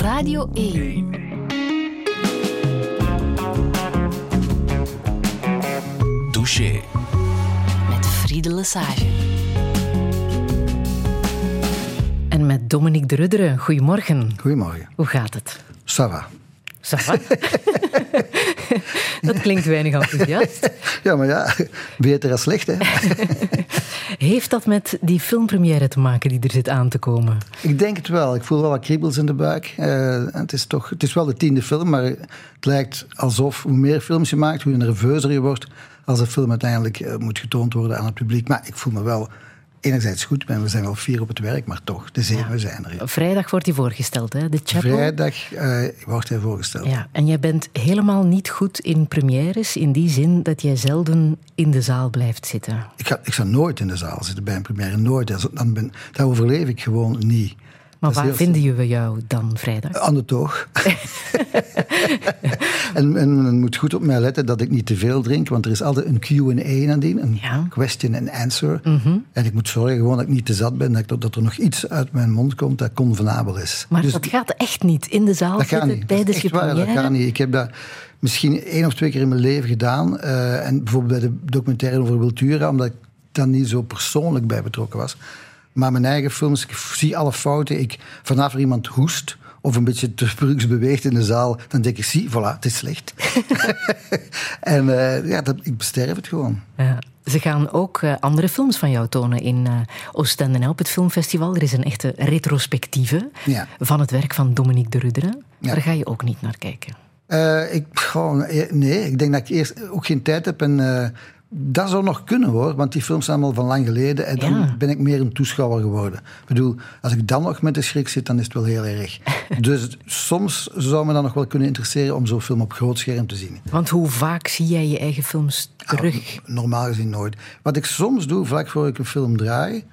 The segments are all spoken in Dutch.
Radio 1. Douche. Met Friede Lesage. En met Dominique de Rudderen. Goedemorgen. Goedemorgen. Hoe gaat het? Ça va. Ça va? Dat klinkt weinig enthousiast. Ja, maar ja, beter dan slecht, hè? Heeft dat met die filmpremière te maken die er zit aan te komen? Ik denk het wel. Ik voel wel wat kriebels in de buik. Eh, het, is toch, het is wel de tiende film, maar het lijkt alsof hoe meer films je maakt, hoe nerveuzer je wordt als een film uiteindelijk eh, moet getoond worden aan het publiek. Maar ik voel me wel enerzijds goed, we zijn wel vier op het werk, maar toch, de zenuwen zijn er. Vrijdag wordt hij voorgesteld, hè? De Chapel. Vrijdag uh, wordt hij voorgesteld. Ja, en jij bent helemaal niet goed in premières, in die zin dat jij zelden in de zaal blijft zitten. Ik ga, ik ga nooit in de zaal zitten bij een première, nooit. Dan ben, daar overleef ik gewoon niet. Maar waar vinden we jou dan vrijdag? Aan de toog. en, en men moet goed op mij letten dat ik niet te veel drink, want er is altijd een Q&A nadien, een question and answer. Mhm. En ik moet zorgen gewoon dat ik niet te zat ben, dat, dat er nog iets uit mijn mond komt dat convenabel is. Maar dus dat gaat echt niet in de zaal zitten niet. tijdens dat je waar, Dat gaat niet. Ik heb dat misschien één of twee keer in mijn leven gedaan. Uh, en bijvoorbeeld bij de documentaire over Wiltura, omdat ik daar niet zo persoonlijk bij betrokken was. Maar mijn eigen films, ik zie alle fouten. Ik, vanaf er iemand hoest of een beetje te brugs beweegt in de zaal, dan denk ik, zie, voilà, het is slecht. en uh, ja, dat, ik besterf het gewoon. Ja. Ze gaan ook uh, andere films van jou tonen in uh, Oostende op het filmfestival. Er is een echte retrospectieve ja. van het werk van Dominique de Rudderen. Ja. Daar ga je ook niet naar kijken. ik, gewoon, nee, ik denk dat ik eerst ook geen tijd heb en dat zou nog kunnen hoor, want die films zijn allemaal van lang geleden. En dan Ja. ben ik meer een toeschouwer geworden. Ik bedoel, als ik dan nog met de schrik zit, dan is het wel heel erg. dus soms zou me dat nog wel kunnen interesseren om zo'n film op groot scherm te zien. Want hoe vaak zie jij je eigen films terug? Ah, normaal gezien nooit. Wat ik soms doe, vlak voor ik een film draai,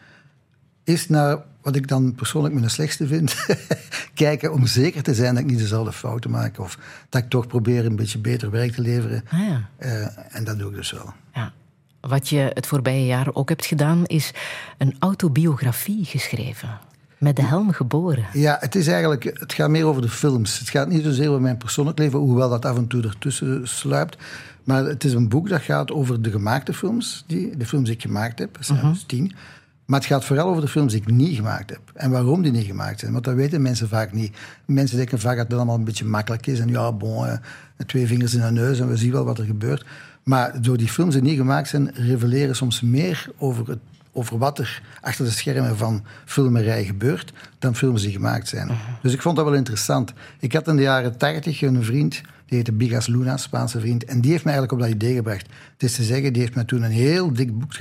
is naar wat ik dan persoonlijk mijn slechtste vind, kijken om zeker te zijn dat ik niet dezelfde fouten maak. Of dat ik toch probeer een beetje beter werk te leveren. Ah, ja. Uh, en dat doe ik dus wel. Wat je het voorbije jaar ook hebt gedaan, is een autobiografie geschreven. Met de helm geboren. Ja, het is eigenlijk, het gaat meer over de films. Het gaat niet zozeer over mijn persoonlijk leven, hoewel dat af en toe ertussen sluipt. Maar het is een boek dat gaat over de gemaakte films, die, de films die ik gemaakt heb. Dat zijn dus tien. Maar het gaat vooral over de films die ik niet gemaakt heb. En waarom die niet gemaakt zijn. Want dat weten mensen vaak niet. Mensen denken vaak dat het allemaal een beetje makkelijk is. En ja, bon, eh, twee vingers in de neus en we zien wel wat er gebeurt. Maar door die films die niet gemaakt zijn, reveleren soms meer over, het, over wat er achter de schermen van filmerij gebeurt, dan films die gemaakt zijn. Dus ik vond dat wel interessant. Ik had in de jaren tachtig een vriend, die heette Bigas Luna, Spaanse vriend. En die heeft me eigenlijk op dat idee gebracht. Het is te zeggen, die heeft me toen een heel dik boek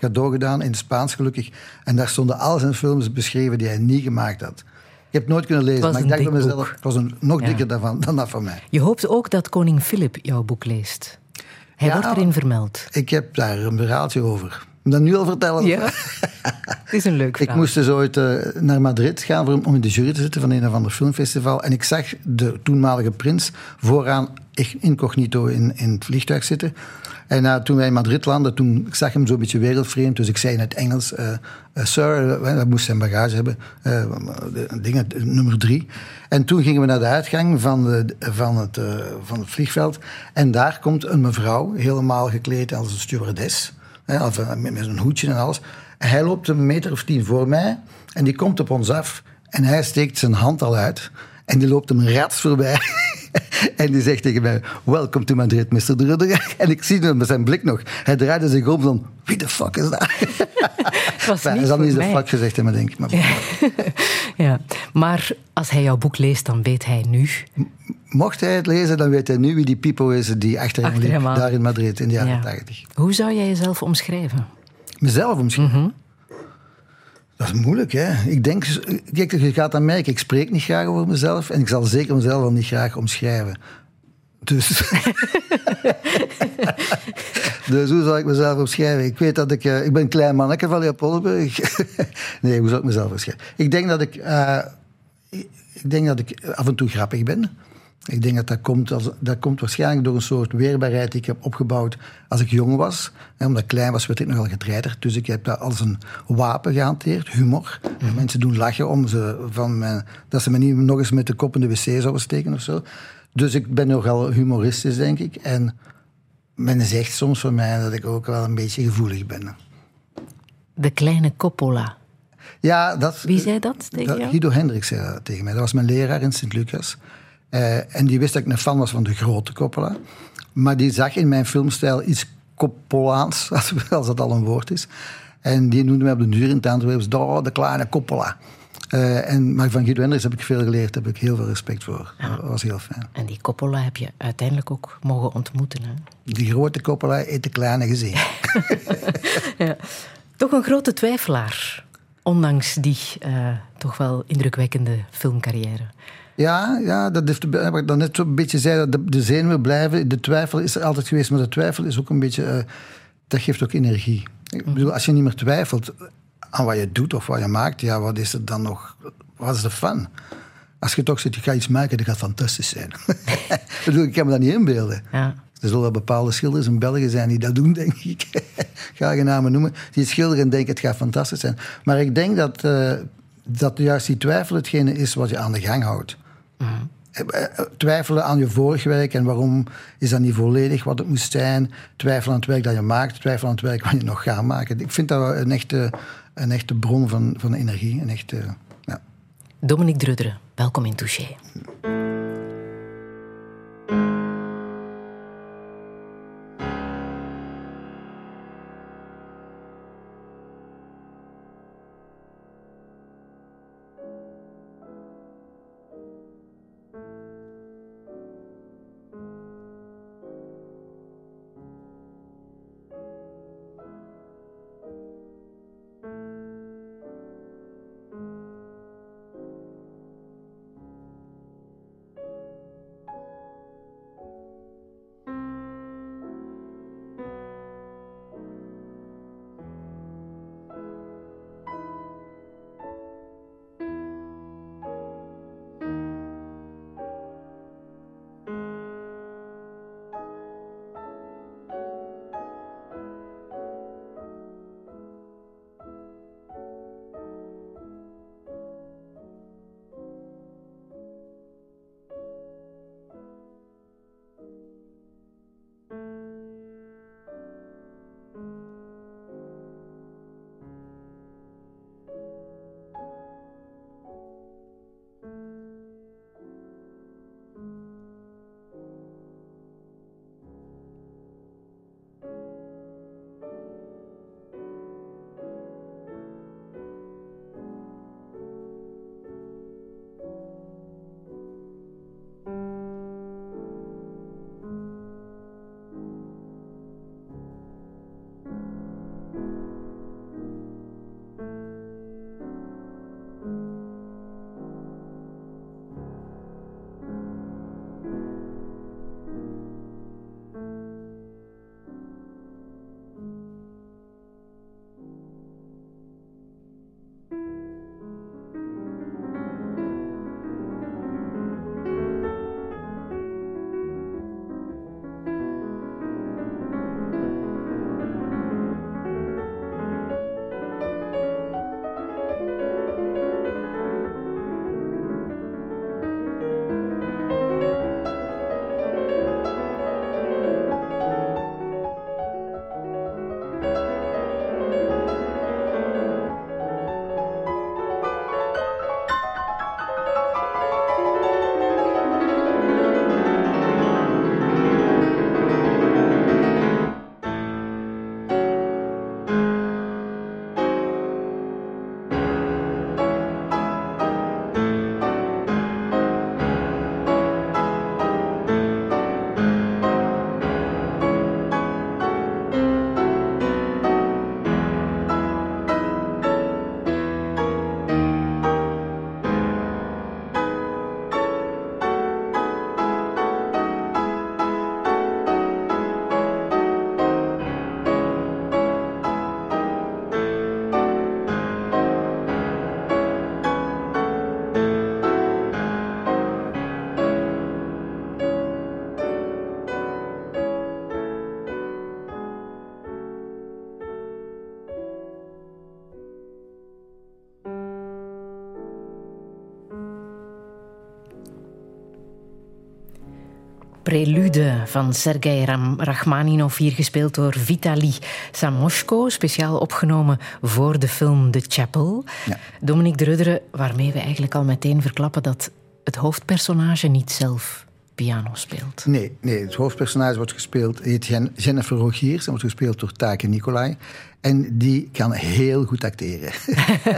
cadeau gedaan, in het Spaans gelukkig. En daar stonden al zijn films beschreven die hij niet gemaakt had. Ik heb het nooit kunnen lezen, maar ik dacht bij mezelf, het was een, nog dikker dan dat van mij. Je hoopt ook dat koning Filip jouw boek leest. Hij Ja, wordt erin vermeld. Ik heb daar een verhaaltje over. Moet dat nu al vertellen? Ja, het is een leuk Ik verhaal. moest dus ooit uh, naar Madrid gaan voor, om in de jury te zitten van een of ander filmfestival. En ik zag de toenmalige prins vooraan incognito in, in het vliegtuig zitten. En uh, toen wij in Madrid landden, toen ik zag hem zo'n beetje wereldvreemd. Dus ik zei in het Engels, uh, sir, dat moest zijn bagage hebben, dingen, nummer drie. En toen gingen we naar de uitgang van, de, van, het, van het vliegveld. En daar komt een mevrouw, helemaal gekleed als een stewardess. Met een hoedje en alles. Hij loopt een meter of tien voor mij en die komt op ons af. En hij steekt zijn hand al uit en die loopt hem rats voorbij. en die zegt tegen mij, welcome to Madrid, Mr. de Rudder. En ik zie hem met zijn blik nog. Hij draaide zich om van, wie de fuck is dat? Het was hij niet de fuck gezegd hebben, denk ik. Maar Ja, maar als hij jouw boek leest, dan weet hij nu. mocht hij het lezen, dan weet hij nu wie die Pipo is die achter hem liep, daar in Madrid in de jaren Ja. 80. Hoe zou jij jezelf omschrijven? Mezelf omschrijven. Mhm. Dat is moeilijk, hè. Ik denk, kijk, je gaat dat merken, ik spreek niet graag over mezelf en ik zal zeker mezelf wel niet graag omschrijven. Dus... dus hoe zal ik mezelf omschrijven? Ik weet dat ik... eh, ik ben een klein manneke van Leopoldburg. nee, hoe zal ik mezelf omschrijven? Ik denk dat ik... eh, ik denk dat ik af en toe grappig ben. Ik denk dat dat komt, als, dat komt waarschijnlijk door een soort weerbaarheid die ik heb opgebouwd als ik jong was. En omdat ik klein was, werd ik nogal getreiterd. Dus ik heb dat als een wapen gehanteerd, humor. Mm Mensen doen lachen om ze van mijn, dat ze me niet nog eens met de kop in de wc zouden steken of zo. Dus ik ben nogal humoristisch, denk ik. En men zegt soms van mij dat ik ook wel een beetje gevoelig ben. De kleine Coppola. Ja, dat, Wie zei dat tegen dat, jou? Guido Hendricks zei dat tegen mij. Dat was mijn leraar in Sint-Lucas. Uh, en die wist dat ik een fan was van de grote Coppola. Maar die zag in mijn filmstijl iets Coppolaans, als dat al een woord is. En die noemde mij op de duur in het de kleine Coppola. Uh, en, maar van Guido Hendricks heb ik veel geleerd, daar heb ik heel veel respect voor. Ja. Dat was heel fijn. En die Coppola heb je uiteindelijk ook mogen ontmoeten. Hè? Die grote Coppola heeft de kleine gezien. ja. Toch een grote twijfelaar, ondanks die uh, toch wel indrukwekkende filmcarrière. Ja, ja, dat heeft wat ik dan net zo'n beetje zei, dat de, de zenuwen blijven. De twijfel is er altijd geweest, maar de twijfel is ook een beetje... Uh, dat geeft ook energie. Ik bedoel, als je niet meer twijfelt aan wat je doet of wat je maakt, ja, wat is er dan nog... Wat is de fun? Als je toch zegt, je gaat iets maken, dat gaat fantastisch zijn. ik bedoel, ik kan me dat niet inbeelden. Ja. Er zullen wel bepaalde schilders in België zijn die dat doen, denk ik. Ga je namen noemen. Die schilderen en denken, het gaat fantastisch zijn. Maar ik denk dat, uh, dat juist die twijfel hetgene is wat je aan de gang houdt. Mm. Twijfelen aan je vorig werk en waarom is dat niet volledig wat het moest zijn. Twijfelen aan het werk dat je maakt, twijfelen aan het werk wat je nog gaat maken. Ik vind dat een echte, een echte bron van, van energie. Een echte, ja. Dominique Drudere, welkom in Touché. Prelude van Sergei Rachmaninov, hier gespeeld door Vitali Samoshko, speciaal opgenomen voor de film The Chapel. Ja. Dominique de Rudderen, waarmee we eigenlijk al meteen verklappen dat het hoofdpersonage niet zelf piano speelt. Nee, nee het hoofdpersonage wordt gespeeld, heet Jennifer Rogiers, en wordt gespeeld door Take Nicolai. En die kan heel goed acteren.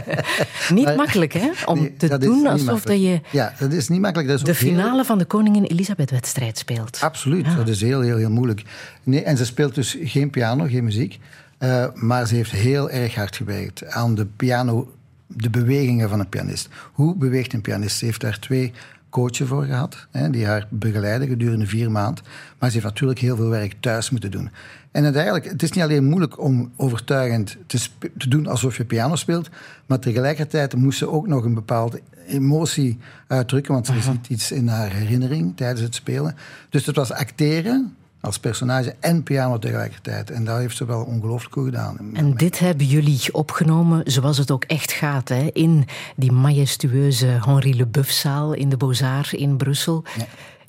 niet makkelijk, hè? Om te doen alsof dat je. Ja, dat is niet makkelijk. Dat is de finale van de Koningin Elisabeth-wedstrijd speelt. Absoluut, dat is heel, heel, heel moeilijk. Nee, en ze speelt dus geen piano, geen muziek. Uh, maar ze heeft heel erg hard gewerkt aan de piano, de bewegingen van een pianist. Hoe beweegt een pianist? Ze heeft daar twee coachen voor gehad, hè, die haar begeleiden gedurende vier maanden. Maar ze heeft natuurlijk heel veel werk thuis moeten doen. En uiteindelijk, het is niet alleen moeilijk om overtuigend te, te doen alsof je piano speelt, maar tegelijkertijd moest ze ook nog een bepaalde emotie uitdrukken, want er ziet iets in haar herinnering tijdens het spelen. Dus het was acteren, als personage en piano tegelijkertijd. En dat heeft ze wel ongelooflijk goed gedaan. En dit hebben jullie opgenomen zoals het ook echt gaat. Hè? In die majestueuze Henri Leboeuf-zaal in de Beaux-Arts in Brussel.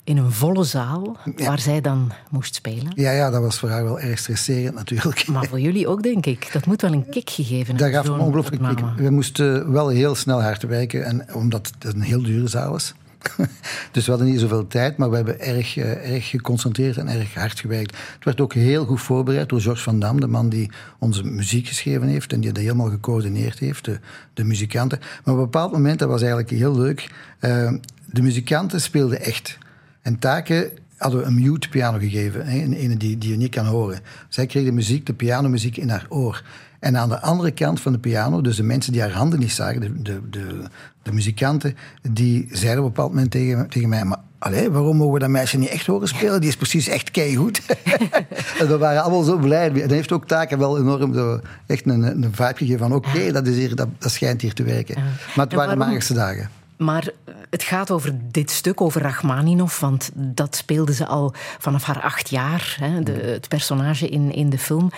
In een volle zaal, waar zij dan moest spelen. Ja, ja, dat was voor haar wel erg stresserend natuurlijk. Maar voor jullie ook, denk ik. Dat moet wel een kick gegeven hebben. Dat gaf een ongelooflijk kick. We moesten wel heel snel hard werken, en, omdat het een heel dure zaal is. dus we hadden niet zoveel tijd, maar we hebben erg, uh, erg geconcentreerd en erg hard gewerkt. Het werd ook heel goed voorbereid door Georges van Dam, de man die onze muziek geschreven heeft en die dat helemaal gecoördineerd heeft, de, de muzikanten. Maar op een bepaald moment, dat was eigenlijk heel leuk, uh, de muzikanten speelden echt. En Taken hadden we een mute piano gegeven, een, een die, die je niet kan horen. Zij kreeg de muziek, de pianomuziek in haar oor. En aan de andere kant van de piano, dus de mensen die haar handen niet zagen, de, de, de, de muzikanten, die zeiden op een bepaald moment tegen, tegen mij: maar Allee, waarom mogen we dat meisje niet echt horen spelen? Die is precies echt keigoed. en we waren allemaal zo blij. En dat heeft ook taken wel enorm zo, echt een, een vibe gegeven van oké, dat, is hier, dat, dat schijnt hier te werken. Maar het waren de magische dagen. Maar het gaat over dit stuk, over Rachmaninov, want dat speelde ze al vanaf haar acht jaar, hè, de, het personage in, in de film.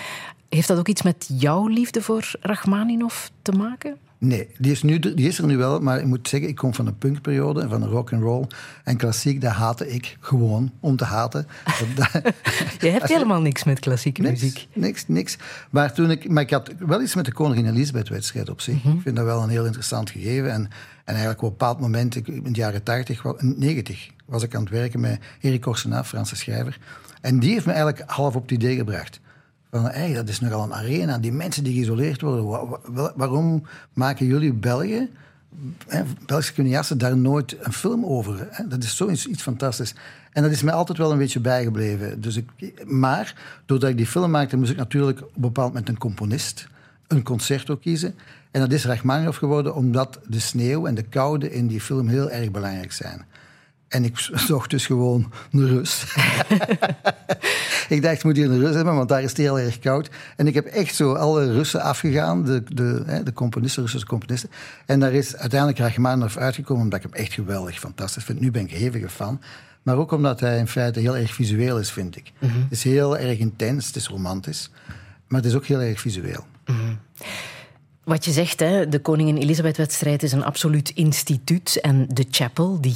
Heeft dat ook iets met jouw liefde voor Rachmaninov te maken? Nee, die is, nu, die is er nu wel, maar ik moet zeggen, ik kom van een punkperiode en van de rock and roll. En klassiek, dat haatte ik gewoon om te haten. je hebt helemaal niks met klassieke muziek. Niks, niks. Maar, toen ik, maar ik had wel iets met de Koningin Elisabeth-wedstrijd op zich. Mhm. Ik vind dat wel een heel interessant gegeven. En, en eigenlijk op een bepaald moment, in de jaren 80, 90, was ik aan het werken met Erik Corsenaar, Franse schrijver. En die heeft me eigenlijk half op het idee gebracht. Dat is nogal een arena. Die mensen die geïsoleerd worden, waarom maken jullie België, hè, Belgische cineasten, daar nooit een film over? Hè? Dat is zoiets iets fantastisch. En dat is mij altijd wel een beetje bijgebleven. Dus ik, maar doordat ik die film maakte, moest ik natuurlijk op een bepaald moment een componist, een concerto kiezen. En dat is Rachmaninoff geworden, omdat de sneeuw en de koude in die film heel erg belangrijk zijn. En ik zocht dus gewoon een rust. ik dacht, ik moet hier een rust hebben, want daar is het heel erg koud. En ik heb echt zo alle Russen afgegaan, de, de, de componisten, Russische componisten. En daar is uiteindelijk Rachmaninoff uitgekomen, omdat ik hem echt geweldig, fantastisch vind. Nu ben ik hevige fan. Maar ook omdat hij in feite heel erg visueel is, vind ik. Mhm. Het is heel erg intens, het is romantisch. Maar het is ook heel erg visueel. Mm wat je zegt, hè, de Koningin Elisabeth-wedstrijd is een absoluut instituut. En de chapel, die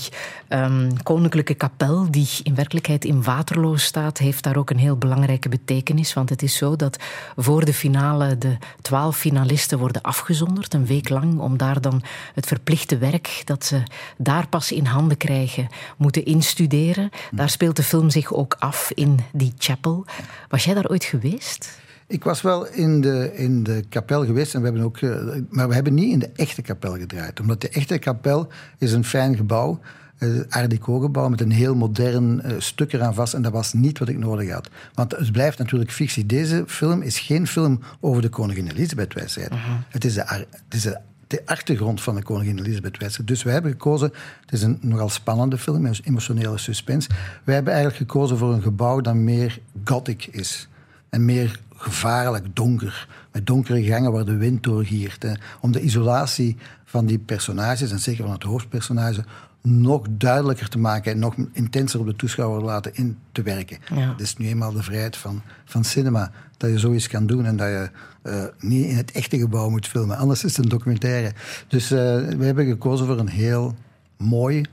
um, koninklijke kapel, die in werkelijkheid in Waterloo staat, heeft daar ook een heel belangrijke betekenis. Want het is zo dat voor de finale de twaalf finalisten worden afgezonderd, een week lang, om daar dan het verplichte werk dat ze daar pas in handen krijgen, moeten instuderen. Daar speelt de film zich ook af in die chapel. Was jij daar ooit geweest? Ik was wel in de, in de kapel geweest, en we hebben ook, eh, maar we hebben niet in de echte kapel gedraaid. Omdat de echte kapel is een fijn gebouw, een eh, Art Deco-gebouw met een heel modern uh, stuk eraan vast. En dat was niet wat ik nodig had. Want het blijft natuurlijk fictie. Deze film is geen film over de koningin Elisabeth-wijsheid. Uh Het is de, het is de de achtergrond van de koningin Elisabeth-wedstrijd. Dus wij hebben gekozen, het is een nogal spannende film, met emotionele suspense. Wij hebben eigenlijk gekozen voor een gebouw dat meer gothic is. En meer gevaarlijk, donker. Met donkere gangen waar de wind doorgiert. Hè, om de isolatie van die personages, en zeker van het hoofdpersonage, nog duidelijker te maken en nog intenser op de toeschouwer laten in te werken. Ja. Dat is nu eenmaal de vrijheid van, van cinema. Dat je zoiets kan doen en dat je uh, niet in het echte gebouw moet filmen. Anders is het een documentaire. Dus uh, we hebben gekozen voor een heel mooi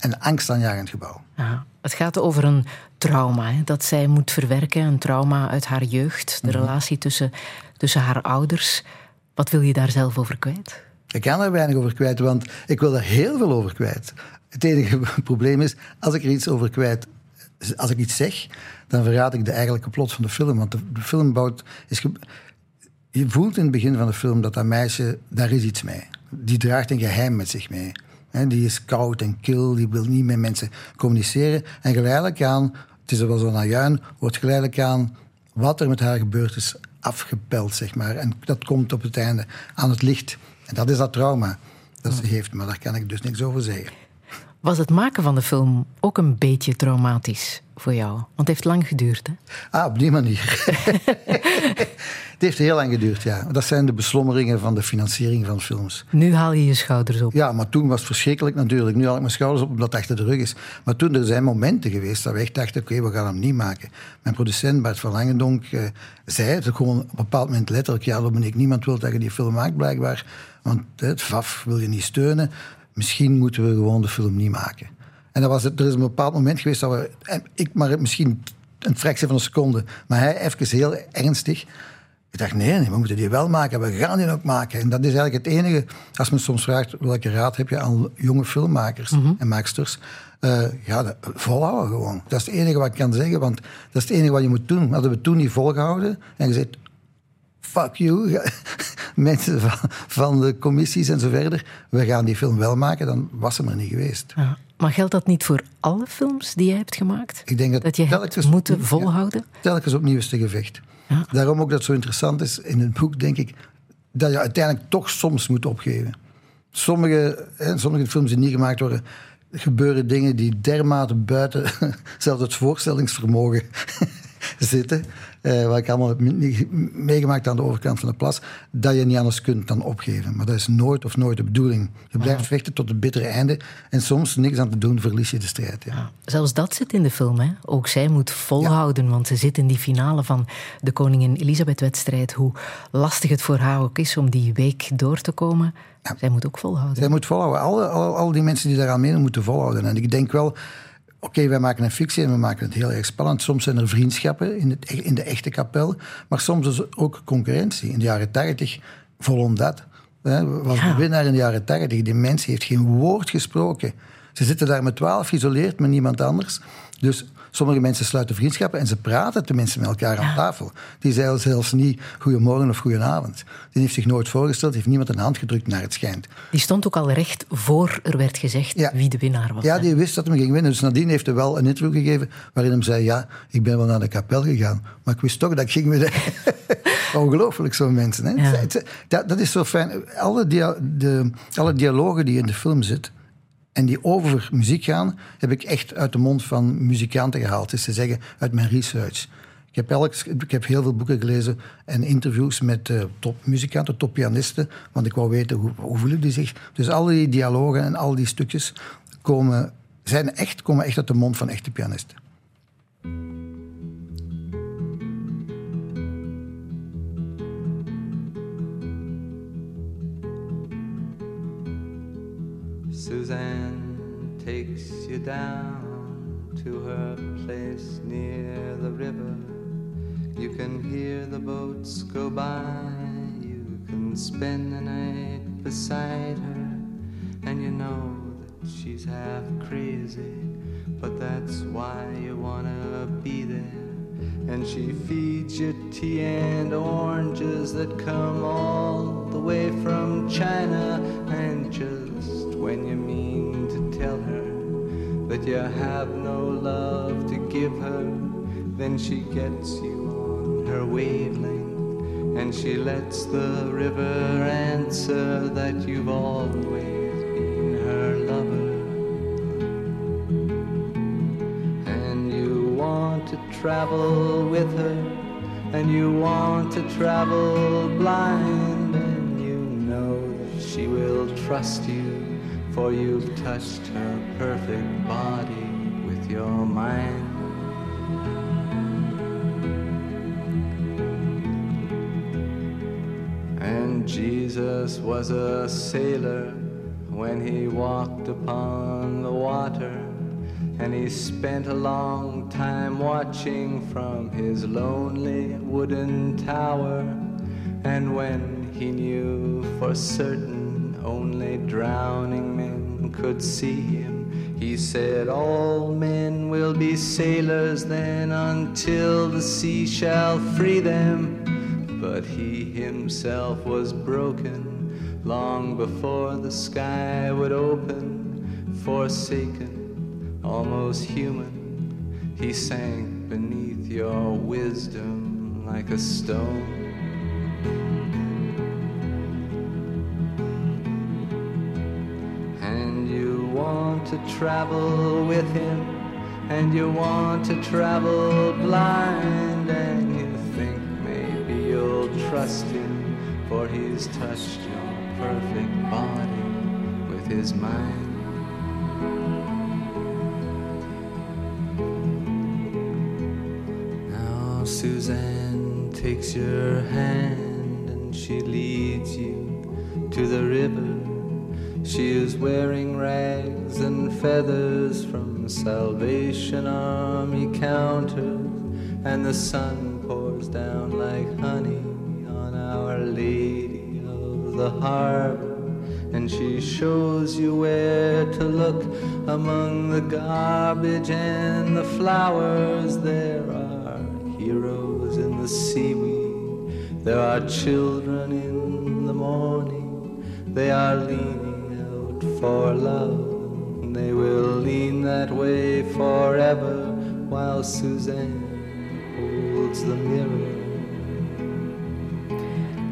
een angstaanjagend gebouw. Ja, het gaat over een trauma hè, dat zij moet verwerken. Een trauma uit haar jeugd. De relatie tussen, tussen haar ouders. Wat wil je daar zelf over kwijt? Ik kan er weinig over kwijt, want ik wil er heel veel over kwijt. Het enige probleem is, als ik er iets over kwijt, als ik iets zeg, dan verraad ik de eigenlijke plot van de film. Want de, de film bouwt. Is je voelt in het begin van de film dat dat meisje, daar is iets mee. Die draagt een geheim met zich mee. Die is koud en kil, die wil niet met mensen communiceren. En geleidelijk aan, is wel zo najuin, wordt geleidelijk aan wat er met haar gebeurd is afgepeld, zeg maar. En dat komt op het einde aan het licht. En dat is dat trauma dat ze heeft, maar daar kan ik dus niks over zeggen. Was het maken van de film ook een beetje traumatisch voor jou? Want het heeft lang geduurd, hè? Ah, op die manier. het heeft heel lang geduurd, ja. Dat zijn de beslommeringen van de financiering van films. Nu haal je je schouders op. Ja, maar toen was het verschrikkelijk natuurlijk. Nu haal ik mijn schouders op omdat het achter de rug is. Maar toen er zijn momenten geweest dat we echt dachten, oké, we gaan hem niet maken. Mijn producent Bart van Langendonk eh, zei het gewoon op een bepaald moment letterlijk, ja Dominique, niemand wil dat je die film maakt blijkbaar. Want het FAF wil je niet steunen. Misschien moeten we gewoon de film niet maken. En dat was er is een bepaald moment geweest dat we, en ik maar misschien een fractie van een seconde, maar hij even heel ernstig. Ik dacht, nee, nee, we moeten die wel maken. We gaan die ook maken. En dat is eigenlijk het enige, als men soms vraagt welke raad heb je aan jonge filmmakers en maaksters. eh ja, dat- volhouden gewoon. Dat is het enige wat ik kan zeggen, want dat is het enige wat je moet doen. Hadden we toen niet volgehouden en gezegd, fuck you, mensen van, van de commissies en zo verder, we gaan die film wel maken, dan was ze er niet geweest. Ja. Maar geldt dat niet voor alle films die jij hebt gemaakt? Ik denk dat, Dat je hebt telkens moeten opnieuw- volhouden? Ja, telkens opnieuw is te gevecht. Ja. Daarom ook dat het zo interessant is in het boek, denk ik, dat je uiteindelijk toch soms moet opgeven. Sommige, hè, sommige films die niet gemaakt worden, gebeuren dingen die dermate buiten zelfs het voorstellingsvermogen zitten. eh, wat ik allemaal heb me- meegemaakt aan de overkant van de plas, dat je niet anders kunt dan opgeven. Maar dat is nooit of nooit de bedoeling. Je blijft vechten tot het bittere einde en soms niks aan te doen, verlies je de strijd. Ja. Zelfs dat zit in de film. Hè? Ook zij moet volhouden, want ze zit in die finale van de Koningin Elisabeth-wedstrijd. Hoe lastig het voor haar ook is om die week door te komen. Zij moet ook volhouden. Zij moet volhouden. Al, al, al die mensen die daaraan meedoen, moeten volhouden. En ik denk wel, oké, wij maken een fictie en we maken het heel erg spannend. Soms zijn er vriendschappen in, het, in de echte kapel, maar soms is er ook concurrentie. In de jaren tachtig, volom dat. Hè, was Ja. de winnaar in de jaren tachtig. Die mens heeft geen woord gesproken. Ze zitten daar met twaalf geïsoleerd met niemand anders. Dus sommige mensen sluiten vriendschappen en ze praten tenminste met elkaar aan tafel. Die zeiden zelfs niet goedemorgen of goedenavond. Die heeft zich nooit voorgesteld, heeft niemand een hand gedrukt naar het schijnt. Die stond ook al recht voor er werd gezegd Ja. wie de winnaar was. Ja, hè? die wist dat hij ging winnen. Dus nadien heeft hij wel een interview gegeven waarin hij zei: Ja, ik ben wel naar de kapel gegaan, maar ik wist toch dat ik ging winnen. Ongelooflijk, zo'n mensen. Hè? Ja. Dat, dat is zo fijn. Alle, dia- de, alle dialogen die in de film zitten en die over muziek gaan, heb ik echt uit de mond van muzikanten gehaald. Dus te zeggen, uit mijn research. Ik heb, elk, ik heb heel veel boeken gelezen en interviews met eh, topmuzikanten, toppianisten. Want ik wou weten hoe, hoe voelen die zich. Dus al die dialogen en al die stukjes komen, zijn echt, komen echt uit de mond van echte pianisten. Down to her place near the river. You can hear the boats go by. You can spend the night beside her. And you know that she's half crazy. But that's why you wanna be there. And she feeds you tea and oranges that come all the way from China. And just when you mean to tell her that you have no love to give her, then she gets you on her wavelength. And she lets the river answer that you've always been her lover. And you want to travel with her, and you want to travel blind, and you know that she will trust you, for you've touched her perfect body with your mind. And Jesus was a sailor when he walked upon the water. And he spent a long time watching from his lonely wooden tower. And when he knew for certain only drowning could see him, he said, All men will be sailors then until the sea shall free them. But he himself was broken long before the sky would open, forsaken, almost human. He sank beneath your wisdom like a stone. To travel with him, and you want to travel blind, and you think maybe you'll trust him, for he's touched your perfect body with his mind. Now Suzanne takes your hand and she leads you to the river. She is wearing rags and feathers from Salvation Army counters, and the sun pours down like honey on Our Lady of the Harbor. And she shows you where to look among the garbage and the flowers. There are heroes in the seaweed, there are children in the morning, they are leaning for love. They will lean that way forever while Suzanne holds the mirror.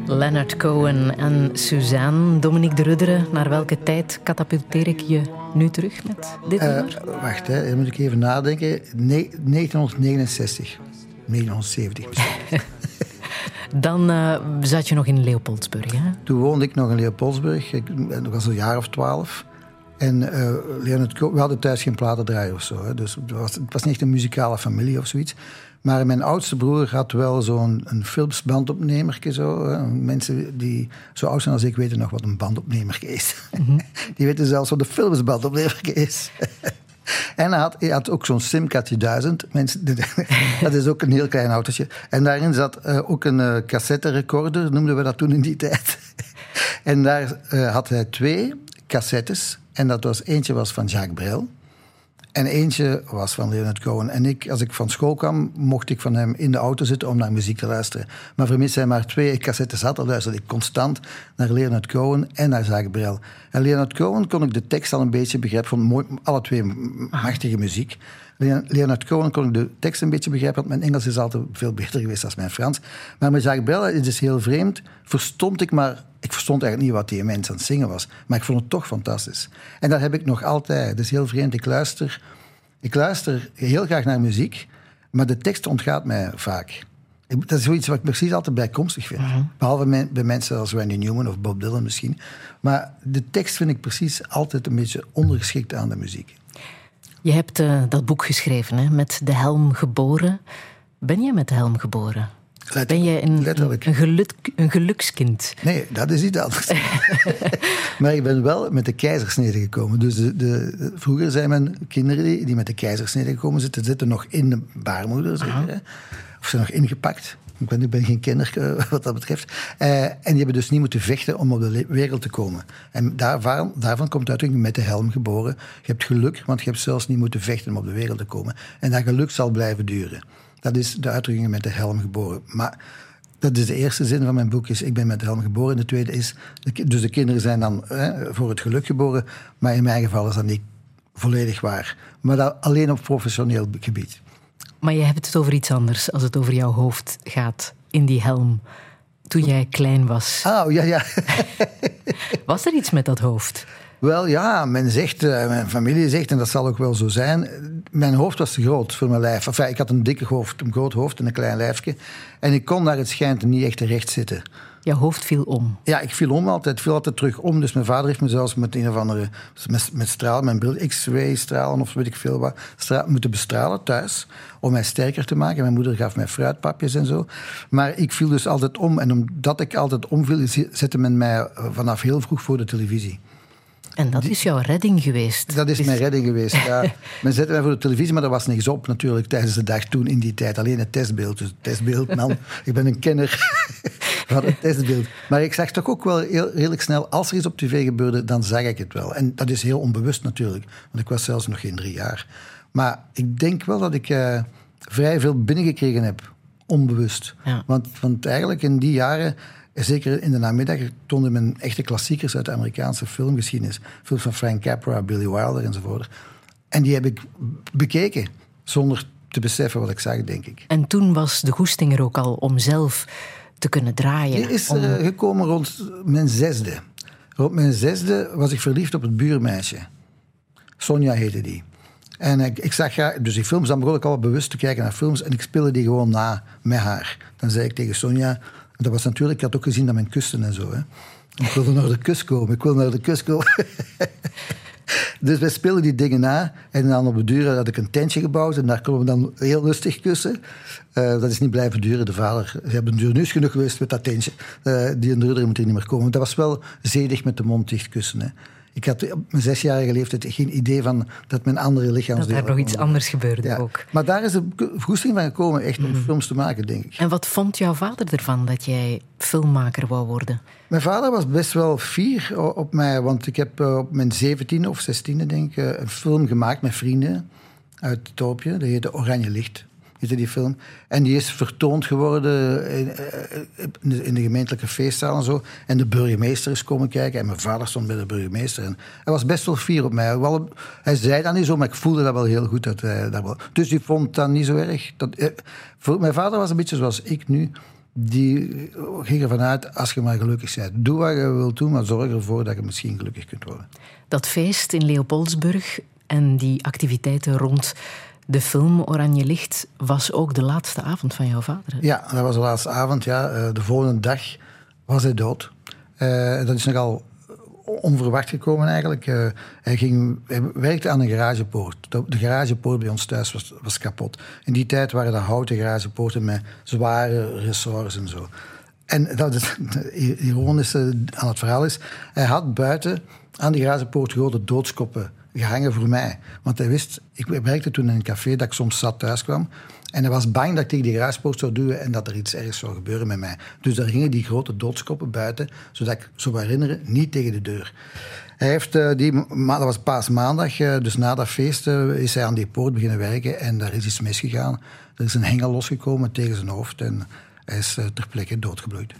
Leonard Cohen en Suzanne. Dominique de Rudderen, naar welke tijd katapulteer ik je nu terug met dit Eh, nummer? wacht, hè, dan moet ik even nadenken. Ne 1969. 1970 misschien. Dan eh, zat je nog in Leopoldsburg, hè? Toen woonde ik nog in Leopoldsburg. Ik was een jaar of twaalf. En eh Leonard Cohen, we hadden thuis geen platendraaier of zo. Hè, dus het was, het was niet echt een muzikale familie of zoiets. Maar mijn oudste broer had wel zo'n bandopnemertje. Zo, hè. Mensen die zo oud zijn als ik weten nog wat een bandopnemertje is. die weten zelfs wat een Philips bandopnemertje is. En hij had, hij had ook zo'n Simca 2000. Mensen, dat is ook een heel klein autootje. En daarin zat eh, ook een eh cassette-recorder, noemden we dat toen in die tijd. en daar eh, had hij twee cassettes. En dat was, eentje was van Jacques Brel. En eentje was van Leonard Cohen. En ik, als ik van school kwam, mocht ik van hem in de auto zitten om naar muziek te luisteren. Maar vermits hij maar twee cassettes had, dan luisterde ik constant naar Leonard Cohen en naar Jacques Brel. En Leonard Cohen kon ik de tekst al een beetje begrijpen. Mooi, alle twee machtige muziek. Le- Leonard Cohen kon ik de tekst een beetje begrijpen, want mijn Engels is altijd veel beter geweest dan mijn Frans. Maar met Jacques Brel, het is heel vreemd, verstond ik maar... Ik verstond eigenlijk niet wat die mens aan het zingen was, maar ik vond het toch fantastisch. En dat heb ik nog altijd. Het is heel vreemd. Ik luister, ik luister heel graag naar muziek, maar de tekst ontgaat mij vaak. Dat is zoiets wat ik precies altijd bijkomstig vind. Behalve men- bij mensen als Randy Newman of Bob Dylan misschien. Maar de tekst vind ik precies altijd een beetje ondergeschikt aan de muziek. Je hebt eh, dat boek geschreven, hè? Met de helm geboren. Ben jij met de helm geboren? Ben jij een, letterlijk. een, geluk, een gelukskind? Nee, dat is iets anders. maar ik ben wel met de keizersnede gekomen. Dus de, de, vroeger zijn mijn kinderen die, die met de keizersnede gekomen zitten, zitten nog in de baarmoeder, zeg. Of zijn nog ingepakt. Ik ben, ik ben geen kinder eh, wat dat betreft. Eh, en die hebben dus niet moeten vechten om op de wereld te komen. En daarvan, daarvan komt uitdrukking met de helm geboren. Je hebt geluk, want je hebt zelfs niet moeten vechten om op de wereld te komen. En dat geluk zal blijven duren. Dat is de uitdrukking met de helm geboren. Maar dat is de eerste zin van mijn boek, is ik ben met de helm geboren. De tweede is, dus de kinderen zijn dan hè, voor het geluk geboren. Maar in mijn geval is dat niet volledig waar. Maar dat alleen op professioneel gebied. Maar je hebt het over iets anders als het over jouw hoofd gaat in die helm. Toen jij klein was. Ah, ja, ja. Was er iets met dat hoofd? Wel ja, men zegt, eh, mijn familie zegt, en dat zal ook wel zo zijn, mijn hoofd was te groot voor mijn lijf. Enfin, ik had een dikke hoofd, een groot hoofd en een klein lijfje. En ik kon naar het schijnt niet echt terecht zitten. Jouw hoofd viel om. Ja, ik viel om altijd, viel altijd terug om. Dus mijn vader heeft me zelfs met een of andere, met, met straal, mijn bril, x-ray stralen of weet ik veel wat, stra- moeten bestralen thuis. Om mij sterker te maken. Mijn moeder gaf mij fruitpapjes en zo. Maar ik viel dus altijd om. En omdat ik altijd omviel, zette men mij vanaf heel vroeg voor de televisie. En dat is jouw redding geweest. Dat is Dus- mijn redding geweest, ja. Men zette mij voor de televisie, maar er was niks op natuurlijk tijdens de dag toen in die tijd. Alleen het testbeeld. Dus het testbeeld, man. ik ben een kenner van het testbeeld. Maar ik zag toch ook wel heel, redelijk snel, als er iets op tv gebeurde, dan zag ik het wel. En dat is heel onbewust natuurlijk, want ik was zelfs nog geen drie jaar. Maar ik denk wel dat ik eh, vrij veel binnengekregen heb, onbewust. Ja. Want, want eigenlijk in die jaren, zeker in de namiddag, toonde men echte klassiekers uit de Amerikaanse filmgeschiedenis. Films van Frank Capra, Billy Wilder enzovoort. En die heb ik bekeken, zonder te beseffen wat ik zag, denk ik. En toen was de goesting er ook al om zelf te kunnen draaien. Die is om- eh, gekomen rond mijn zesde. Rond mijn zesde was ik verliefd op het buurmeisje. Sonja heette die. En ik, ik zag haar, dus die films, dan begon ik al bewust te kijken naar films en ik speelde die gewoon na met haar. Dan zei ik tegen Sonja, dat was natuurlijk, ik had ook gezien dat men kusten en zo. Hè. Ik wilde naar de kust komen, ik wil naar de kust komen. Dus wij speelden die dingen na. En dan op de duur had ik een tentje gebouwd. En daar konden we dan heel lustig kussen. Eh, dat is niet blijven duren. De vader, ze hebben duur nu genoeg geweest met dat tentje. Eh, die duurder moet hier niet meer komen. Dat was wel zedig met de mond dicht kussen. Hè. Ik had op mijn zesjarige leeftijd geen idee van dat mijn andere dat lichaamsdelen... er nog iets anders gebeurde Ja. ook. Maar daar is de goesting van gekomen, echt om films te maken, denk ik. En wat vond jouw vader ervan dat jij filmmaker wou worden? Mijn vader was best wel fier op mij, want ik heb eh, op mijn zeventiende of zestiende denk ik eh, een film gemaakt met vrienden uit Topje. Dat heette Oranje Licht, heette die film. En die is vertoond geworden in, eh, in de- gemeentelijke feestzaal en zo. En de burgemeester is komen kijken en mijn vader stond bij de burgemeester. En hij was best wel fier op mij. Wel, hij zei dat niet zo, maar ik voelde dat wel heel goed. Dat hij dat. Dus die vond dat niet zo erg. Dat, eh, mijn vader was een beetje zoals ik nu die ging ervan uit, als je maar gelukkig bent. Doe wat je wilt doen, maar zorg ervoor dat je misschien gelukkig kunt worden. Dat feest in Leopoldsburg en die activiteiten rond de film Oranje Licht was ook de laatste avond van jouw vader. Ja, dat was de laatste avond. Ja. Eh, De volgende dag was hij dood. Eh, dat is nogal onverwacht gekomen eigenlijk. Eh, hij, ging, hij werkte aan een garagepoort. De, garagepoort bij ons thuis was, was kapot. In die tijd waren dat houten garagepoorten met zware ressorts en zo. En dat het ironische aan het verhaal is, hij had buiten aan die garagepoort grote doodskoppen gehangen voor mij. Want hij wist, ik werkte toen in een café dat ik soms zat thuis kwam. En hij was bang dat ik tegen die garagepoort zou duwen en dat er iets ergs zou gebeuren met mij. Dus daar gingen die grote doodskoppen buiten, zodat ik zou me herinneren, niet tegen de deur. Hij heeft eh, die, dat was paasmaandag, eh, dus na dat feest eh, is hij aan die poort beginnen werken en daar is iets misgegaan. Er is een hengel losgekomen tegen zijn hoofd en hij is ter plekke doodgebloeid.